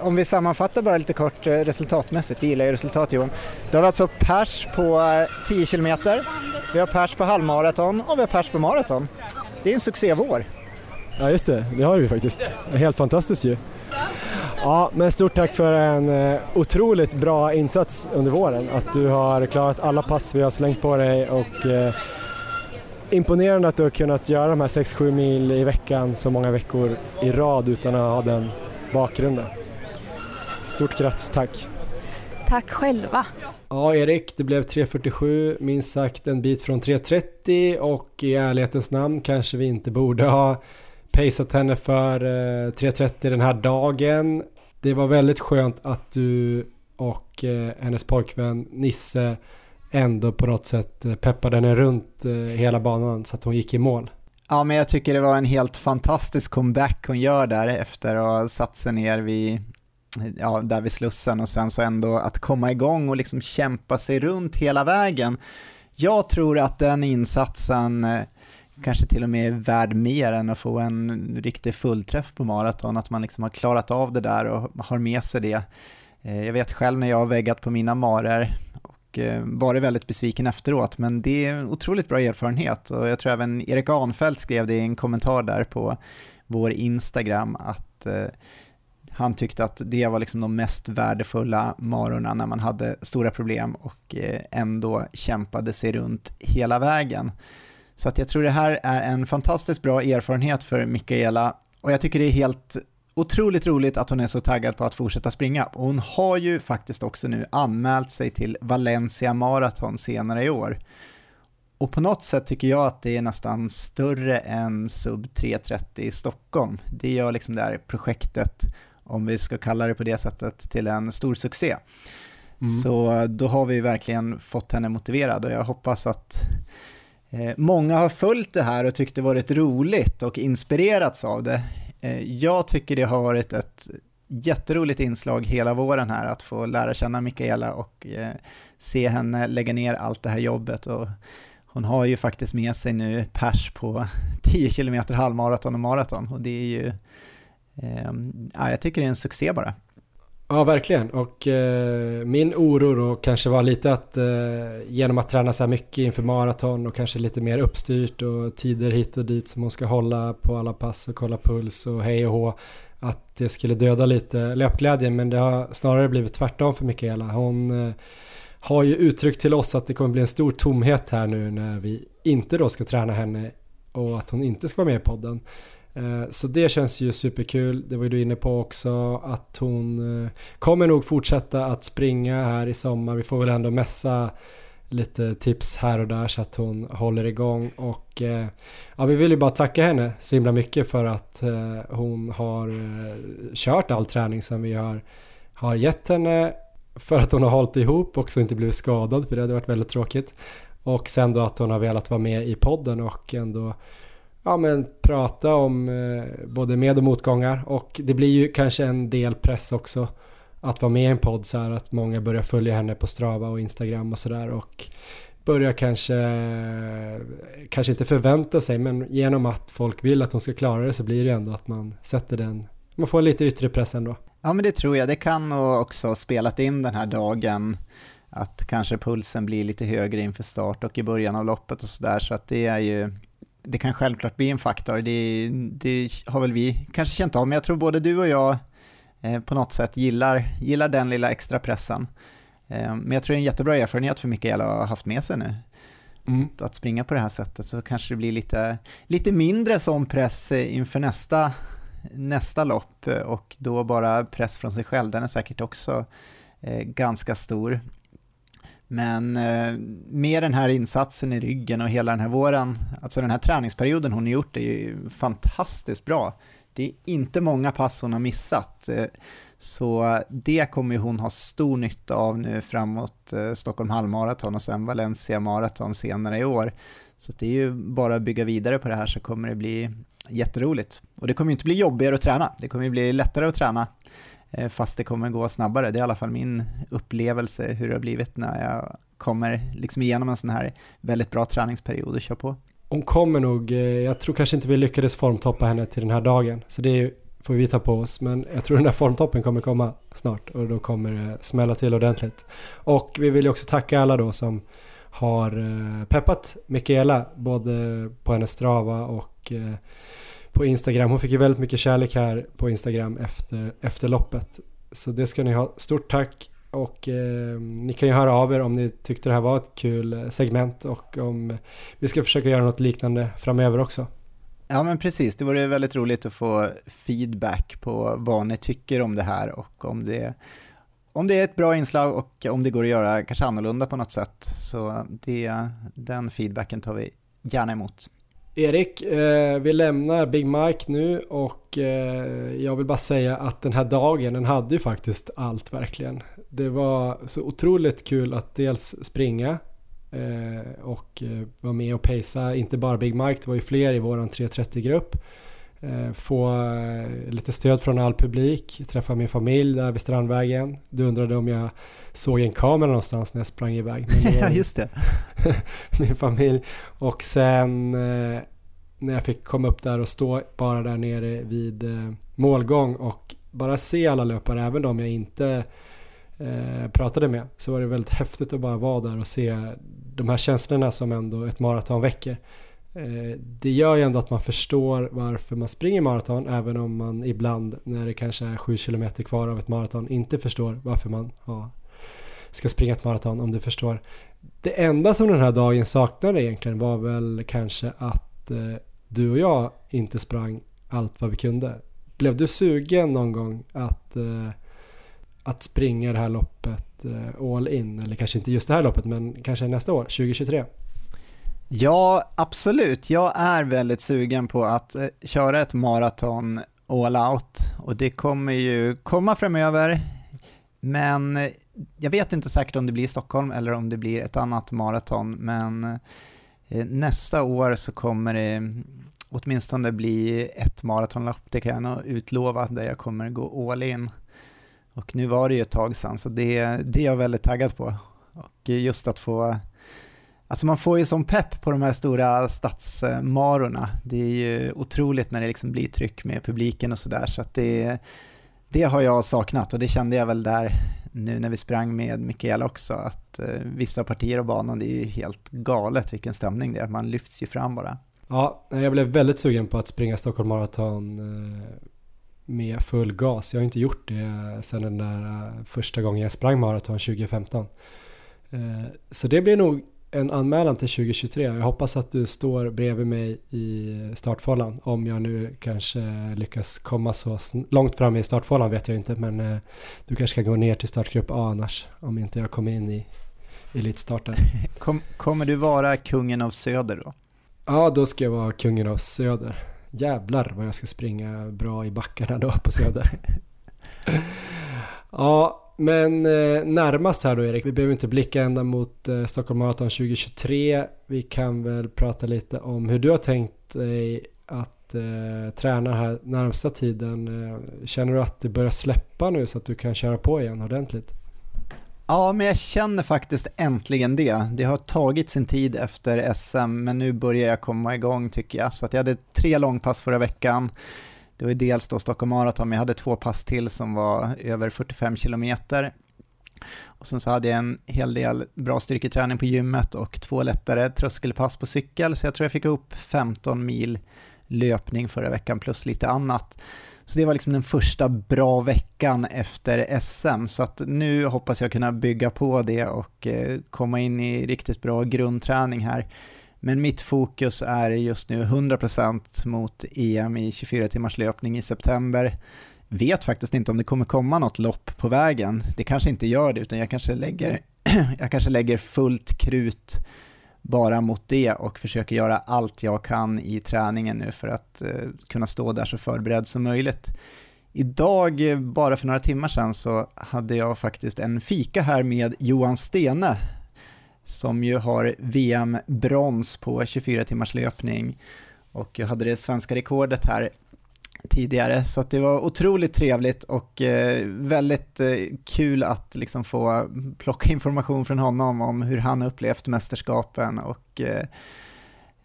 om vi sammanfattar bara lite kort eh, resultatmässigt, vi gillar ju resultat Johan. Då har vi alltså pers på eh, 10 kilometer, vi har pers på halvmaraton och vi har pers på maraton. Det är en succévår. Ja just det, det har vi faktiskt. Helt fantastiskt ju. Ja, men stort tack för en eh, otroligt bra insats under våren. Att du har klarat alla pass vi har slängt på dig och eh, imponerande att du har kunnat göra de här 6-7 mil i veckan så många veckor i rad utan att ha den bakgrunden. Stort grattis, tack! Tack själva! Ja, Erik, det blev 3.47, minst sagt en bit från 3.30 och i ärlighetens namn kanske vi inte borde ha paceat henne för 3.30 eh, den här dagen. Det var väldigt skönt att du och eh, hennes pojkvän Nisse ändå på något sätt eh, peppade henne runt hela banan så att hon gick i mål. Ja, men jag tycker det var en helt fantastisk comeback hon gör där efter att ha satt sig ner vid, ja, där vid Slussen och sen så ändå att komma igång och liksom kämpa sig runt hela vägen. Jag tror att den insatsen eh, kanske till och med är värd mer än att få en riktig fullträff på maraton, att man liksom har klarat av det där och har med sig det. Eh, jag vet själv när jag har väggat på mina marer och eh, varit väldigt besviken efteråt, men det är en otroligt bra erfarenhet och jag tror även Erik Anfeldt skrev det i en kommentar där på vår Instagram att han tyckte att det var liksom de mest värdefulla marorna när man hade stora problem och eh, ändå kämpade sig runt hela vägen. Så att jag tror det här är en fantastiskt bra erfarenhet för Mikaela och jag tycker det är helt otroligt roligt att hon är så taggad på att fortsätta springa. hon har ju faktiskt också nu anmält sig till Valencia Marathon senare i år. Och på något sätt tycker jag att det är nästan större än sub 330 i Stockholm. Det gör liksom det här projektet om vi ska kalla det på det sättet, till en stor succé. Mm. Så då har vi verkligen fått henne motiverad och jag hoppas att eh, många har följt det här och tyckt det varit roligt och inspirerats av det. Eh, jag tycker det har varit ett jätteroligt inslag hela våren här att få lära känna Mikaela och eh, se henne lägga ner allt det här jobbet. Och hon har ju faktiskt med sig nu pers på 10 km halvmaraton och maraton och det är ju Ehm, ja, jag tycker det är en succé bara. Ja, verkligen. Och eh, min oro då kanske var lite att eh, genom att träna så här mycket inför maraton och kanske lite mer uppstyrt och tider hit och dit som hon ska hålla på alla pass och kolla puls och hej och hå. Att det skulle döda lite löpglädjen men det har snarare blivit tvärtom för Mikaela. Hon eh, har ju uttryckt till oss att det kommer bli en stor tomhet här nu när vi inte då ska träna henne och att hon inte ska vara med i podden. Eh, så det känns ju superkul. Det var ju du inne på också att hon eh, kommer nog fortsätta att springa här i sommar. Vi får väl ändå mässa lite tips här och där så att hon håller igång och eh, ja, vi vill ju bara tacka henne så himla mycket för att hon har kört all träning som vi har, har gett henne för att hon har hållit ihop och så inte blivit skadad för det hade varit väldigt tråkigt och sen då att hon har velat vara med i podden och ändå ja, men prata om eh, både med och motgångar. Och det blir ju kanske en del press också att vara med i en podd så här att många börjar följa henne på Strava och Instagram och sådär och börjar kanske, kanske inte förvänta sig men genom att folk vill att hon ska klara det så blir det ändå att man sätter den, man får lite yttre press ändå. Ja men det tror jag, det kan nog också ha spelat in den här dagen att kanske pulsen blir lite högre inför start och i början av loppet och sådär. Så att det är ju det kan självklart bli en faktor. Det, det, har väl vi kanske känt av, men jag tror både du och jag eh, på något sätt gillar, gillar den lilla extra pressen. Eh, men jag tror det är en jättebra erfarenhet för Mikaela att ha haft med sig nu. Mm. Att, att, springa på det här sättet så kanske det blir lite, lite mindre som press inför nästa, nästa lopp och då bara press från sig själv. Den är säkert också eh, ganska stor. Men eh, med den här insatsen i ryggen och hela den här våren, alltså den här träningsperioden hon har gjort är ju fantastiskt bra. Det är inte många pass hon har missat, eh, så det kommer hon ha stor nytta av nu framåt eh, Stockholm halvmaraton och sen Valencia maraton senare i år. Så det är ju bara att bygga vidare på det här så kommer det bli jätteroligt. Och det kommer ju inte bli jobbigare att träna, det kommer ju bli lättare att träna Eh, fast det kommer gå snabbare. Det är i alla fall min upplevelse hur det har blivit när jag kommer liksom igenom en sån här väldigt bra träningsperiod och kör på. Hon kommer nog, eh, jag tror kanske inte vi lyckades formtoppa henne till den här dagen, så det får vi ta på oss. Men jag tror den här formtoppen kommer komma snart och då kommer det smälla till ordentligt. Och vi vill ju också tacka alla då som har eh, peppat Mikaela både på hennes Strava och på Instagram. Hon fick ju väldigt mycket kärlek här på Instagram efter, efter loppet. Så det ska ni ha stort tack och eh, ni kan ju höra av er om ni tyckte det här var ett kul eh, segment och om vi ska försöka göra något liknande framöver också. Ja men precis, det vore väldigt roligt att få feedback på vad ni tycker om det här och om det, om det är ett bra inslag och om det går att göra kanske annorlunda på något sätt. Så det, den feedbacken tar vi gärna emot. Erik, eh, vi lämnar Big Mike nu och eh, jag vill bara säga att den här dagen, den hade ju faktiskt allt verkligen. Det var så otroligt kul att dels springa eh, och eh, vara med och pacea, inte bara Big Mike, det var ju fler i våran 330-grupp. Eh, få eh, lite stöd från all publik, träffa min familj där vid Strandvägen. Du undrade om jag såg en kamera någonstans när jag sprang iväg. [LAUGHS] ja, just det. [LAUGHS] min familj. Och sen eh, när jag fick komma upp där och stå bara där nere vid målgång och bara se alla löpare, även de jag inte pratade med, så var det väldigt häftigt att bara vara där och se de här känslorna som ändå ett maraton väcker. Eh, det gör ju ändå att man förstår varför man springer maraton även om man ibland när det kanske är sju kilometer kvar av ett maraton inte förstår varför man ja, ska springa ett maraton om du förstår. Det enda som den här dagen saknade egentligen var väl kanske att eh, du och jag inte sprang allt vad vi kunde. Blev du sugen någon gång att, eh, att springa det här loppet eh, all in? Eller kanske inte just det här loppet men kanske nästa år, 2023? Ja, absolut. Jag är väldigt sugen på att eh, köra ett maraton all out och det kommer ju komma framöver. Men eh, jag vet inte säkert om det blir Stockholm eller om det blir ett annat maraton, men eh, nästa år så kommer det mm, åtminstone bli ett maratonlopp, det kan jag nog utlova, där jag kommer gå all in. Och nu var det ju ett tag sedan, så det, det är jag väldigt taggad på. Och just att få Alltså man får ju som pepp på de här stora stadsmarorna. Det är ju otroligt när det liksom blir tryck med publiken och sådär. Så att det, det har jag saknat och det kände jag väl där nu när vi sprang med Mikaela också. Att eh, vissa partier av banan, det är ju helt galet vilken stämning det är. Man lyfts ju fram bara. Ja, jag blev väldigt sugen på att springa Stockholm Marathon eh, med full gas. Jag har inte gjort det sedan den där eh, första gången jag sprang maraton 2015. Så det blir nog en anmälan till 2023. Jag hoppas att du står bredvid mig i startfållan. Om jag nu kanske lyckas komma så långt fram i startfållan vet jag inte. Men eh, du kanske ska gå ner till startgrupp A annars. Om inte jag kommer in i elitstarten. [LAUGHS] Kom, kommer du vara kungen av söder då? Ja, då ska jag vara kungen av söder. Jävlar vad jag ska springa bra i backarna då på söder. [LAUGHS] ja, men eh, närmast här då Erik, vi behöver inte blicka ända mot eh, Stockholm Marathon 2023. Vi kan väl prata lite om hur du har tänkt dig att eh, träna här närmsta tiden. Eh, känner du att det börjar släppa nu så att du kan köra på igen ordentligt? Ja, men jag känner faktiskt äntligen det. Det har tagit sin tid efter SM, men nu börjar jag komma igång tycker jag. Så att jag hade tre långpass förra veckan. Det var ju dels då Stockholm Marathon, men jag hade två pass till som var över 45 kilometer. Och sen så hade jag en hel del bra styrketräning på gymmet och två lättare tröskelpass på cykel, så jag tror jag fick upp 15 mil löpning förra veckan plus lite annat. Så det var liksom den första bra veckan efter SM, så att nu hoppas jag kunna bygga på det och eh, komma in i riktigt bra grundträning här. Men mitt fokus är just nu 100% mot EM i 24 timmars löpning i september. Vet faktiskt inte om det kommer komma något lopp på vägen. Det kanske inte gör det, utan jag kanske lägger [CLEARS THROAT] jag kanske lägger fullt krut bara mot det och försöker göra allt jag kan i träningen nu för att eh, kunna stå där så förberedd som möjligt. Idag, eh, bara för några timmar sedan, så hade jag faktiskt en fika här med Johan Stene som ju har VM-brons på 24 timmars löpning och jag hade det svenska rekordet här tidigare, så det var otroligt trevligt och eh, väldigt eh, kul att liksom få plocka information från honom om hur han upplevt mästerskapen och eh,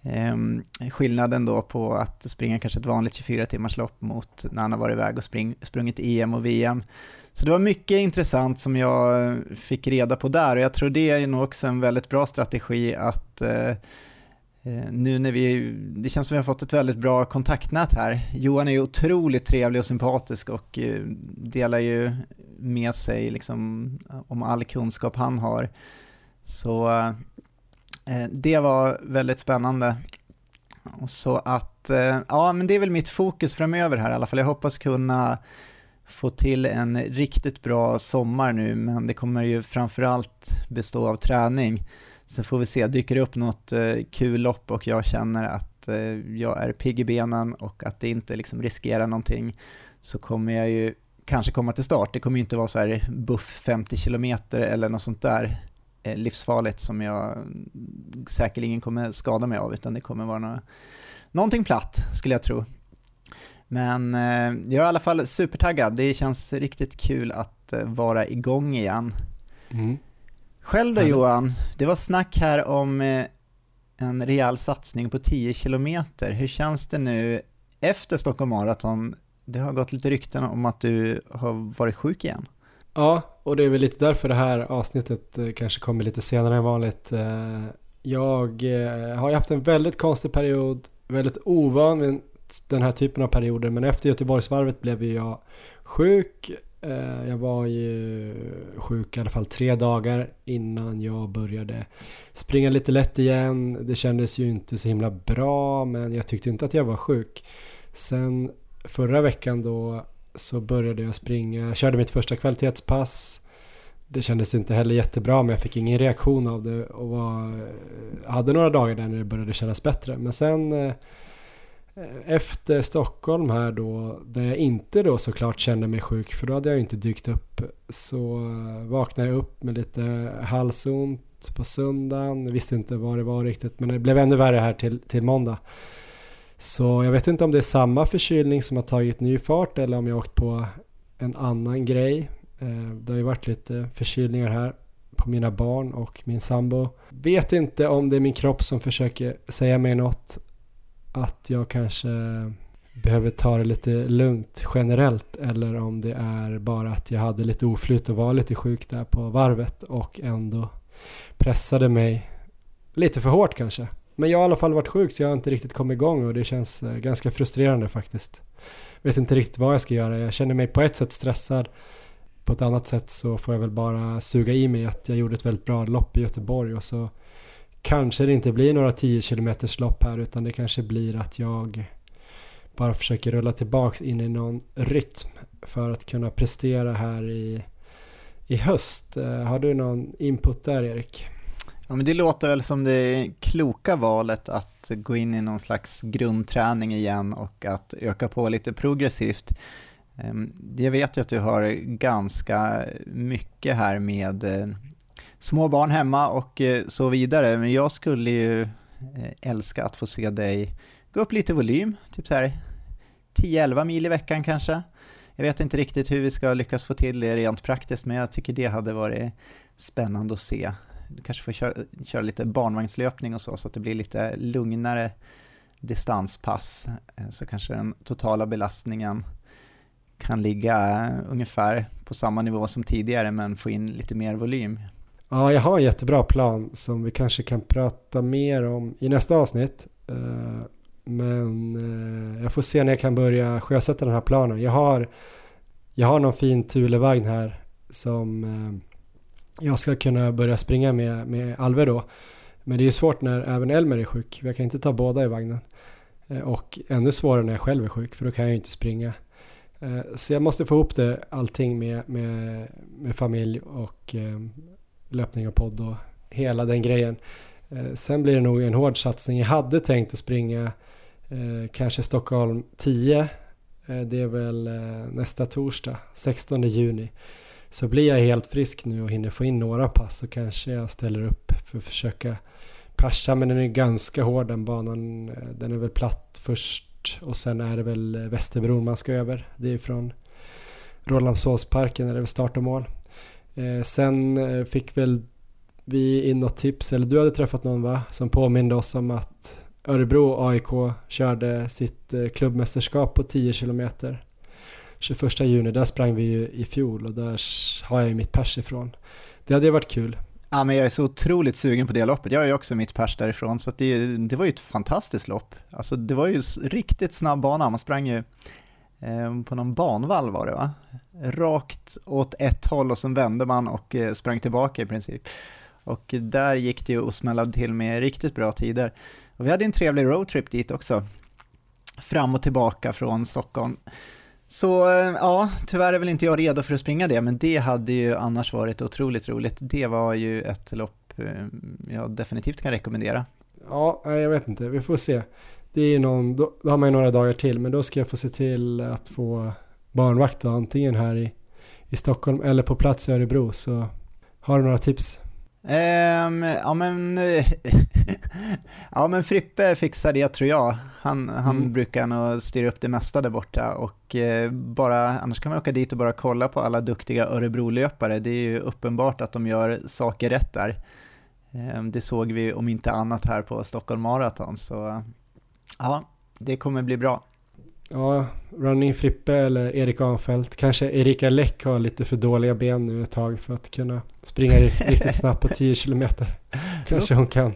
ehm, skillnaden då på att springa kanske ett vanligt 24 timmars lopp mot när han har varit iväg och spring, sprungit EM och VM. Så det var mycket intressant som jag fick reda på där och jag tror det är nog också en väldigt bra strategi att eh, eh, nu när vi, det känns som vi har fått ett väldigt bra kontaktnät här. Johan är ju otroligt trevlig och sympatisk och eh, delar ju med sig liksom om all kunskap han har. Så eh, det var väldigt spännande. Så att, eh, ja men det är väl mitt fokus framöver här i alla fall. Jag hoppas kunna få till en riktigt bra sommar nu, men det kommer ju framförallt bestå av träning. Sen får vi se, dyker det upp något eh, kul lopp och jag känner att eh, jag är pigg i benen och att det inte liksom riskerar någonting så kommer jag ju kanske komma till start. Det kommer ju inte vara så här buff 50 km eller något sånt där eh, livsfarligt som jag säkerligen kommer skada mig av utan det kommer vara något, någonting platt skulle jag tro. Men eh, jag är i alla fall supertaggad. Det känns riktigt kul att eh, vara igång igen. Mm. Själv då Johan, det var snack här om eh, en rejäl satsning på 10 kilometer. Hur känns det nu efter Stockholm Marathon? Det har gått lite rykten om att du har varit sjuk igen. Ja, och det är väl lite därför det här avsnittet kanske kommer lite senare än vanligt. Jag har ju haft en väldigt konstig period, väldigt ovan den här typen av perioder. Men efter Göteborgsvarvet blev jag sjuk. Eh, jag var ju sjuk i alla fall tre dagar innan jag började springa lite lätt igen. Det kändes ju inte så himla bra men jag tyckte inte att jag var sjuk. Sen förra veckan då så började jag springa, jag körde mitt första kvalitetspass. Det kändes inte heller jättebra men jag fick ingen reaktion av det och var, hade några dagar där när det började kännas bättre. Men sen Eh, Eh, efter Stockholm här då, där jag inte då såklart kände mig sjuk, för då hade jag inte dykt upp, så eh, vaknade jag upp med lite halsont på söndagen. Jag visste inte vad det var riktigt, men det blev ännu värre här till, till måndag. Så jag vet inte om det är samma förkylning som har tagit ny fart eller om jag åkt på en annan grej. Eh, det har ju varit lite förkylningar här på mina barn och min sambo. Vet inte om det är min kropp som försöker säga mig något att jag kanske behöver ta det lite lugnt generellt eller om det är bara att jag hade lite oflyt och var lite sjuk där på varvet och ändå pressade mig lite för hårt kanske. Men jag har i alla fall varit sjuk så jag har inte riktigt kommit igång och det känns eh, ganska frustrerande faktiskt. Vet inte riktigt vad jag ska göra. Jag känner mig på ett sätt stressad. På ett annat sätt så får jag väl bara suga i mig att jag gjorde ett väldigt bra lopp i Göteborg och så kanske det inte blir några 10 km lopp här utan det kanske blir att jag bara försöker rulla tillbaks in i någon rytm för att kunna prestera här i, i höst. Eh, har du någon input där Erik? Ja, men det låter väl som det kloka valet att gå in i någon slags grundträning igen och att öka på lite progressivt. Ehm, jag vet ju att du har ganska mycket här med eh, små barn hemma och eh, så vidare. Men jag skulle ju eh, älska att få se dig gå upp lite volym, typ så här 10-11 mil i veckan kanske. Jag vet inte riktigt hur vi ska lyckas få till det rent praktiskt, men jag tycker det hade varit spännande att se. Du kanske får köra, köra lite barnvagnslöpning och så, så att det blir lite lugnare distanspass, eh, så kanske den totala belastningen kan ligga ungefär på samma nivå som tidigare, men få in lite mer volym. Ja, jag har en jättebra plan som vi kanske kan prata mer om i nästa avsnitt. Eh, men eh, jag får se när jag kan börja sjösätta den här planen. Jag har, jag har någon fin Thulevagn här som eh, jag ska kunna börja springa med, med Alve då. Men det är ju svårt när även Elmer är sjuk. Jag kan inte ta båda i vagnen. Och ännu svårare när jag själv är sjuk för då kan jag ju inte springa. Så jag måste få ihop det allting med, med, med familj och löpning och podd och hela den grejen. Eh, sen blir det nog en hård satsning. Jag hade tänkt att springa eh, kanske Stockholm 10. Eh, det är väl nästa torsdag, 16 juni. Så blir jag helt frisk nu och hinner få in några pass så kanske jag ställer upp för att försöka persa. Men den är ganska hård den banan. Den är väl platt först och sen är det väl Västerbron man ska över. Det är från Rålambshovsparken är det väl start och mål. Eh, sen eh, fick väl vi in något tips, eller du hade träffat någon va? Som påminde oss om att Örebro AIK körde sitt eh, klubbmästerskap på 10 kilometer. 21 juni, där sprang vi ju i fjol och där har jag ju mitt pers ifrån. Det hade ju varit kul. Ja, men jag är så otroligt sugen på det loppet. Jag har ju också mitt pers därifrån, så det, det var ju ett fantastiskt lopp. Alltså det var ju riktigt snabb bana, man sprang ju Ehm, på någon banvall var det va? Rakt åt ett håll och sen vände man och eh, sprang tillbaka i princip. Och där gick det ju och smällade till med riktigt bra tider. Och vi hade en trevlig roadtrip dit också. Fram och tillbaka från Stockholm. Så eh, ja, tyvärr är väl inte jag redo för att springa det, men det hade ju annars varit otroligt roligt. Det var ju ett lopp eh, jag definitivt kan rekommendera. Ja, jag vet inte, vi får se. Det är någon, då, då har man ju några dagar till, men då ska jag få se till att få barnvakt då, antingen här i, i Stockholm eller på plats i Örebro. Så har du några tips? Um, ja men, [LAUGHS] ja men Frippe fixar det tror jag. Han, han mm. brukar nog styra upp det mesta där borta och eh, bara, annars kan man åka dit och bara kolla på alla duktiga Örebro-löpare. Det är ju uppenbart att de gör saker rätt där. Um, det såg vi om inte annat här på Stockholm Marathon så ja, det kommer bli bra. Ja, Running Frippe eller Erik Anfält. Kanske Erika Läck har lite för dåliga ben nu ett tag för att kunna springa [LAUGHS] riktigt snabbt på 10 kilometer. Kanske hon kan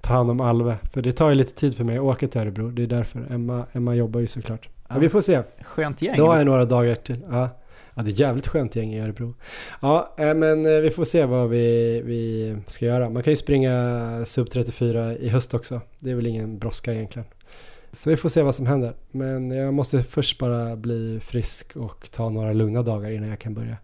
ta hand om Alve. För det tar ju lite tid för mig att åka till Örebro. Det är därför. Emma, Emma jobbar ju såklart. Ja, vi får se. Skönt gäng. Då har jag några dagar till. Ja. Ja, det är jävligt skönt gäng i Örebro. Ja, eh, men eh, vi får se vad vi, vi ska göra. Man kan ju springa sub 34 i höst också. Det är väl ingen brådska egentligen. Så vi får se vad som händer. Men jag måste först bara bli frisk och ta några lugna dagar innan jag kan börja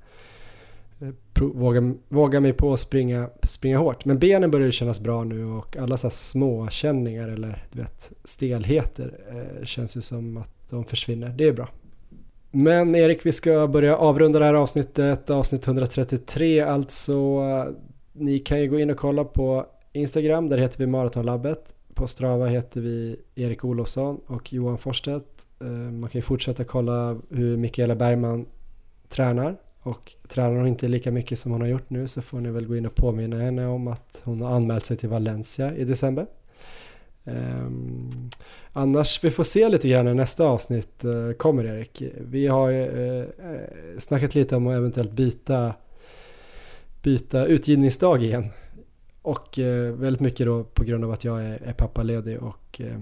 eh, våga, våga mig på att springa, springa hårt. Men benen börjar kännas bra nu och alla så här små känningar eller du vet, stelheter eh, känns ju som att de försvinner. Det är bra. Men Erik, vi ska börja avrunda det här avsnittet, avsnitt 133 alltså. Eh, ni kan ju gå in och kolla på Instagram, där heter vi Maratonlabbet. På Strava heter vi Erik Olofsson och Johan Forstedt. Eh, man kan ju fortsätta kolla hur Mikaela Bergman tränar och tränar hon inte lika mycket som hon har gjort nu så får ni väl gå in och påminna henne om att hon har anmält sig till Valencia i december. Um, annars, vi får se lite grann när nästa avsnitt uh, kommer Erik. Vi har uh, snackat lite om att eventuellt byta, byta utgivningsdag igen. Och eh, väldigt mycket då på grund av att jag är, är pappaledig och eh,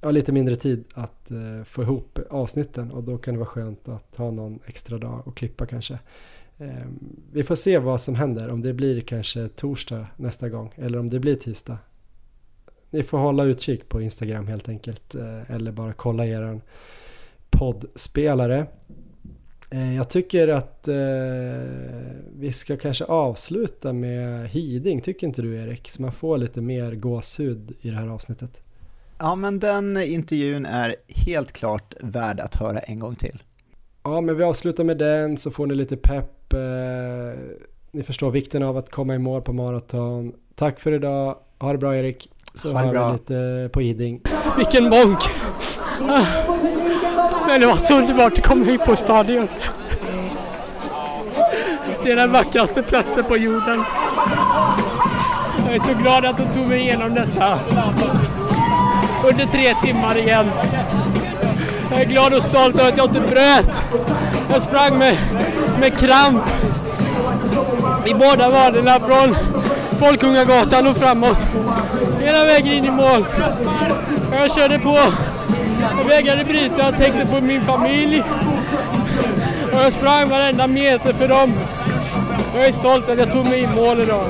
har lite mindre tid att eh, få ihop avsnitten och då kan det vara skönt att ha någon extra dag och klippa kanske. Ehm, vi får se vad som händer, om det blir kanske torsdag nästa gång eller om det blir tisdag ni får hålla utkik på Instagram helt enkelt eh, eller bara kolla er poddspelare. Eh, jag tycker att eh, vi ska kanske avsluta med Hiding, tycker inte du Erik? Så man får lite mer gåshud i det här avsnittet. Ja, men den intervjun är helt klart värd att höra en gång till. Ja, men vi avslutar med den så får ni lite pepp. Ni förstår vikten av att komma i mål på maraton. Tack för idag. Ha det bra Erik. Så ha har vi lite på Iding. Vilken monk! [LAUGHS] Men det var så underbart att komma hit på stadion. Det är den vackraste platsen på jorden. Jag är så glad att de tog mig igenom detta. Under tre timmar igen. Jag är glad och stolt över att jag inte bröt. Jag sprang med, med kramp i båda vaderna från Folkungagatan och framåt. Hela vägen in i mål. Jag körde på. Jag vägrade bryta. Jag tänkte på min familj. Och jag sprang varenda meter för dem. Jag är stolt att jag tog mig i mål idag.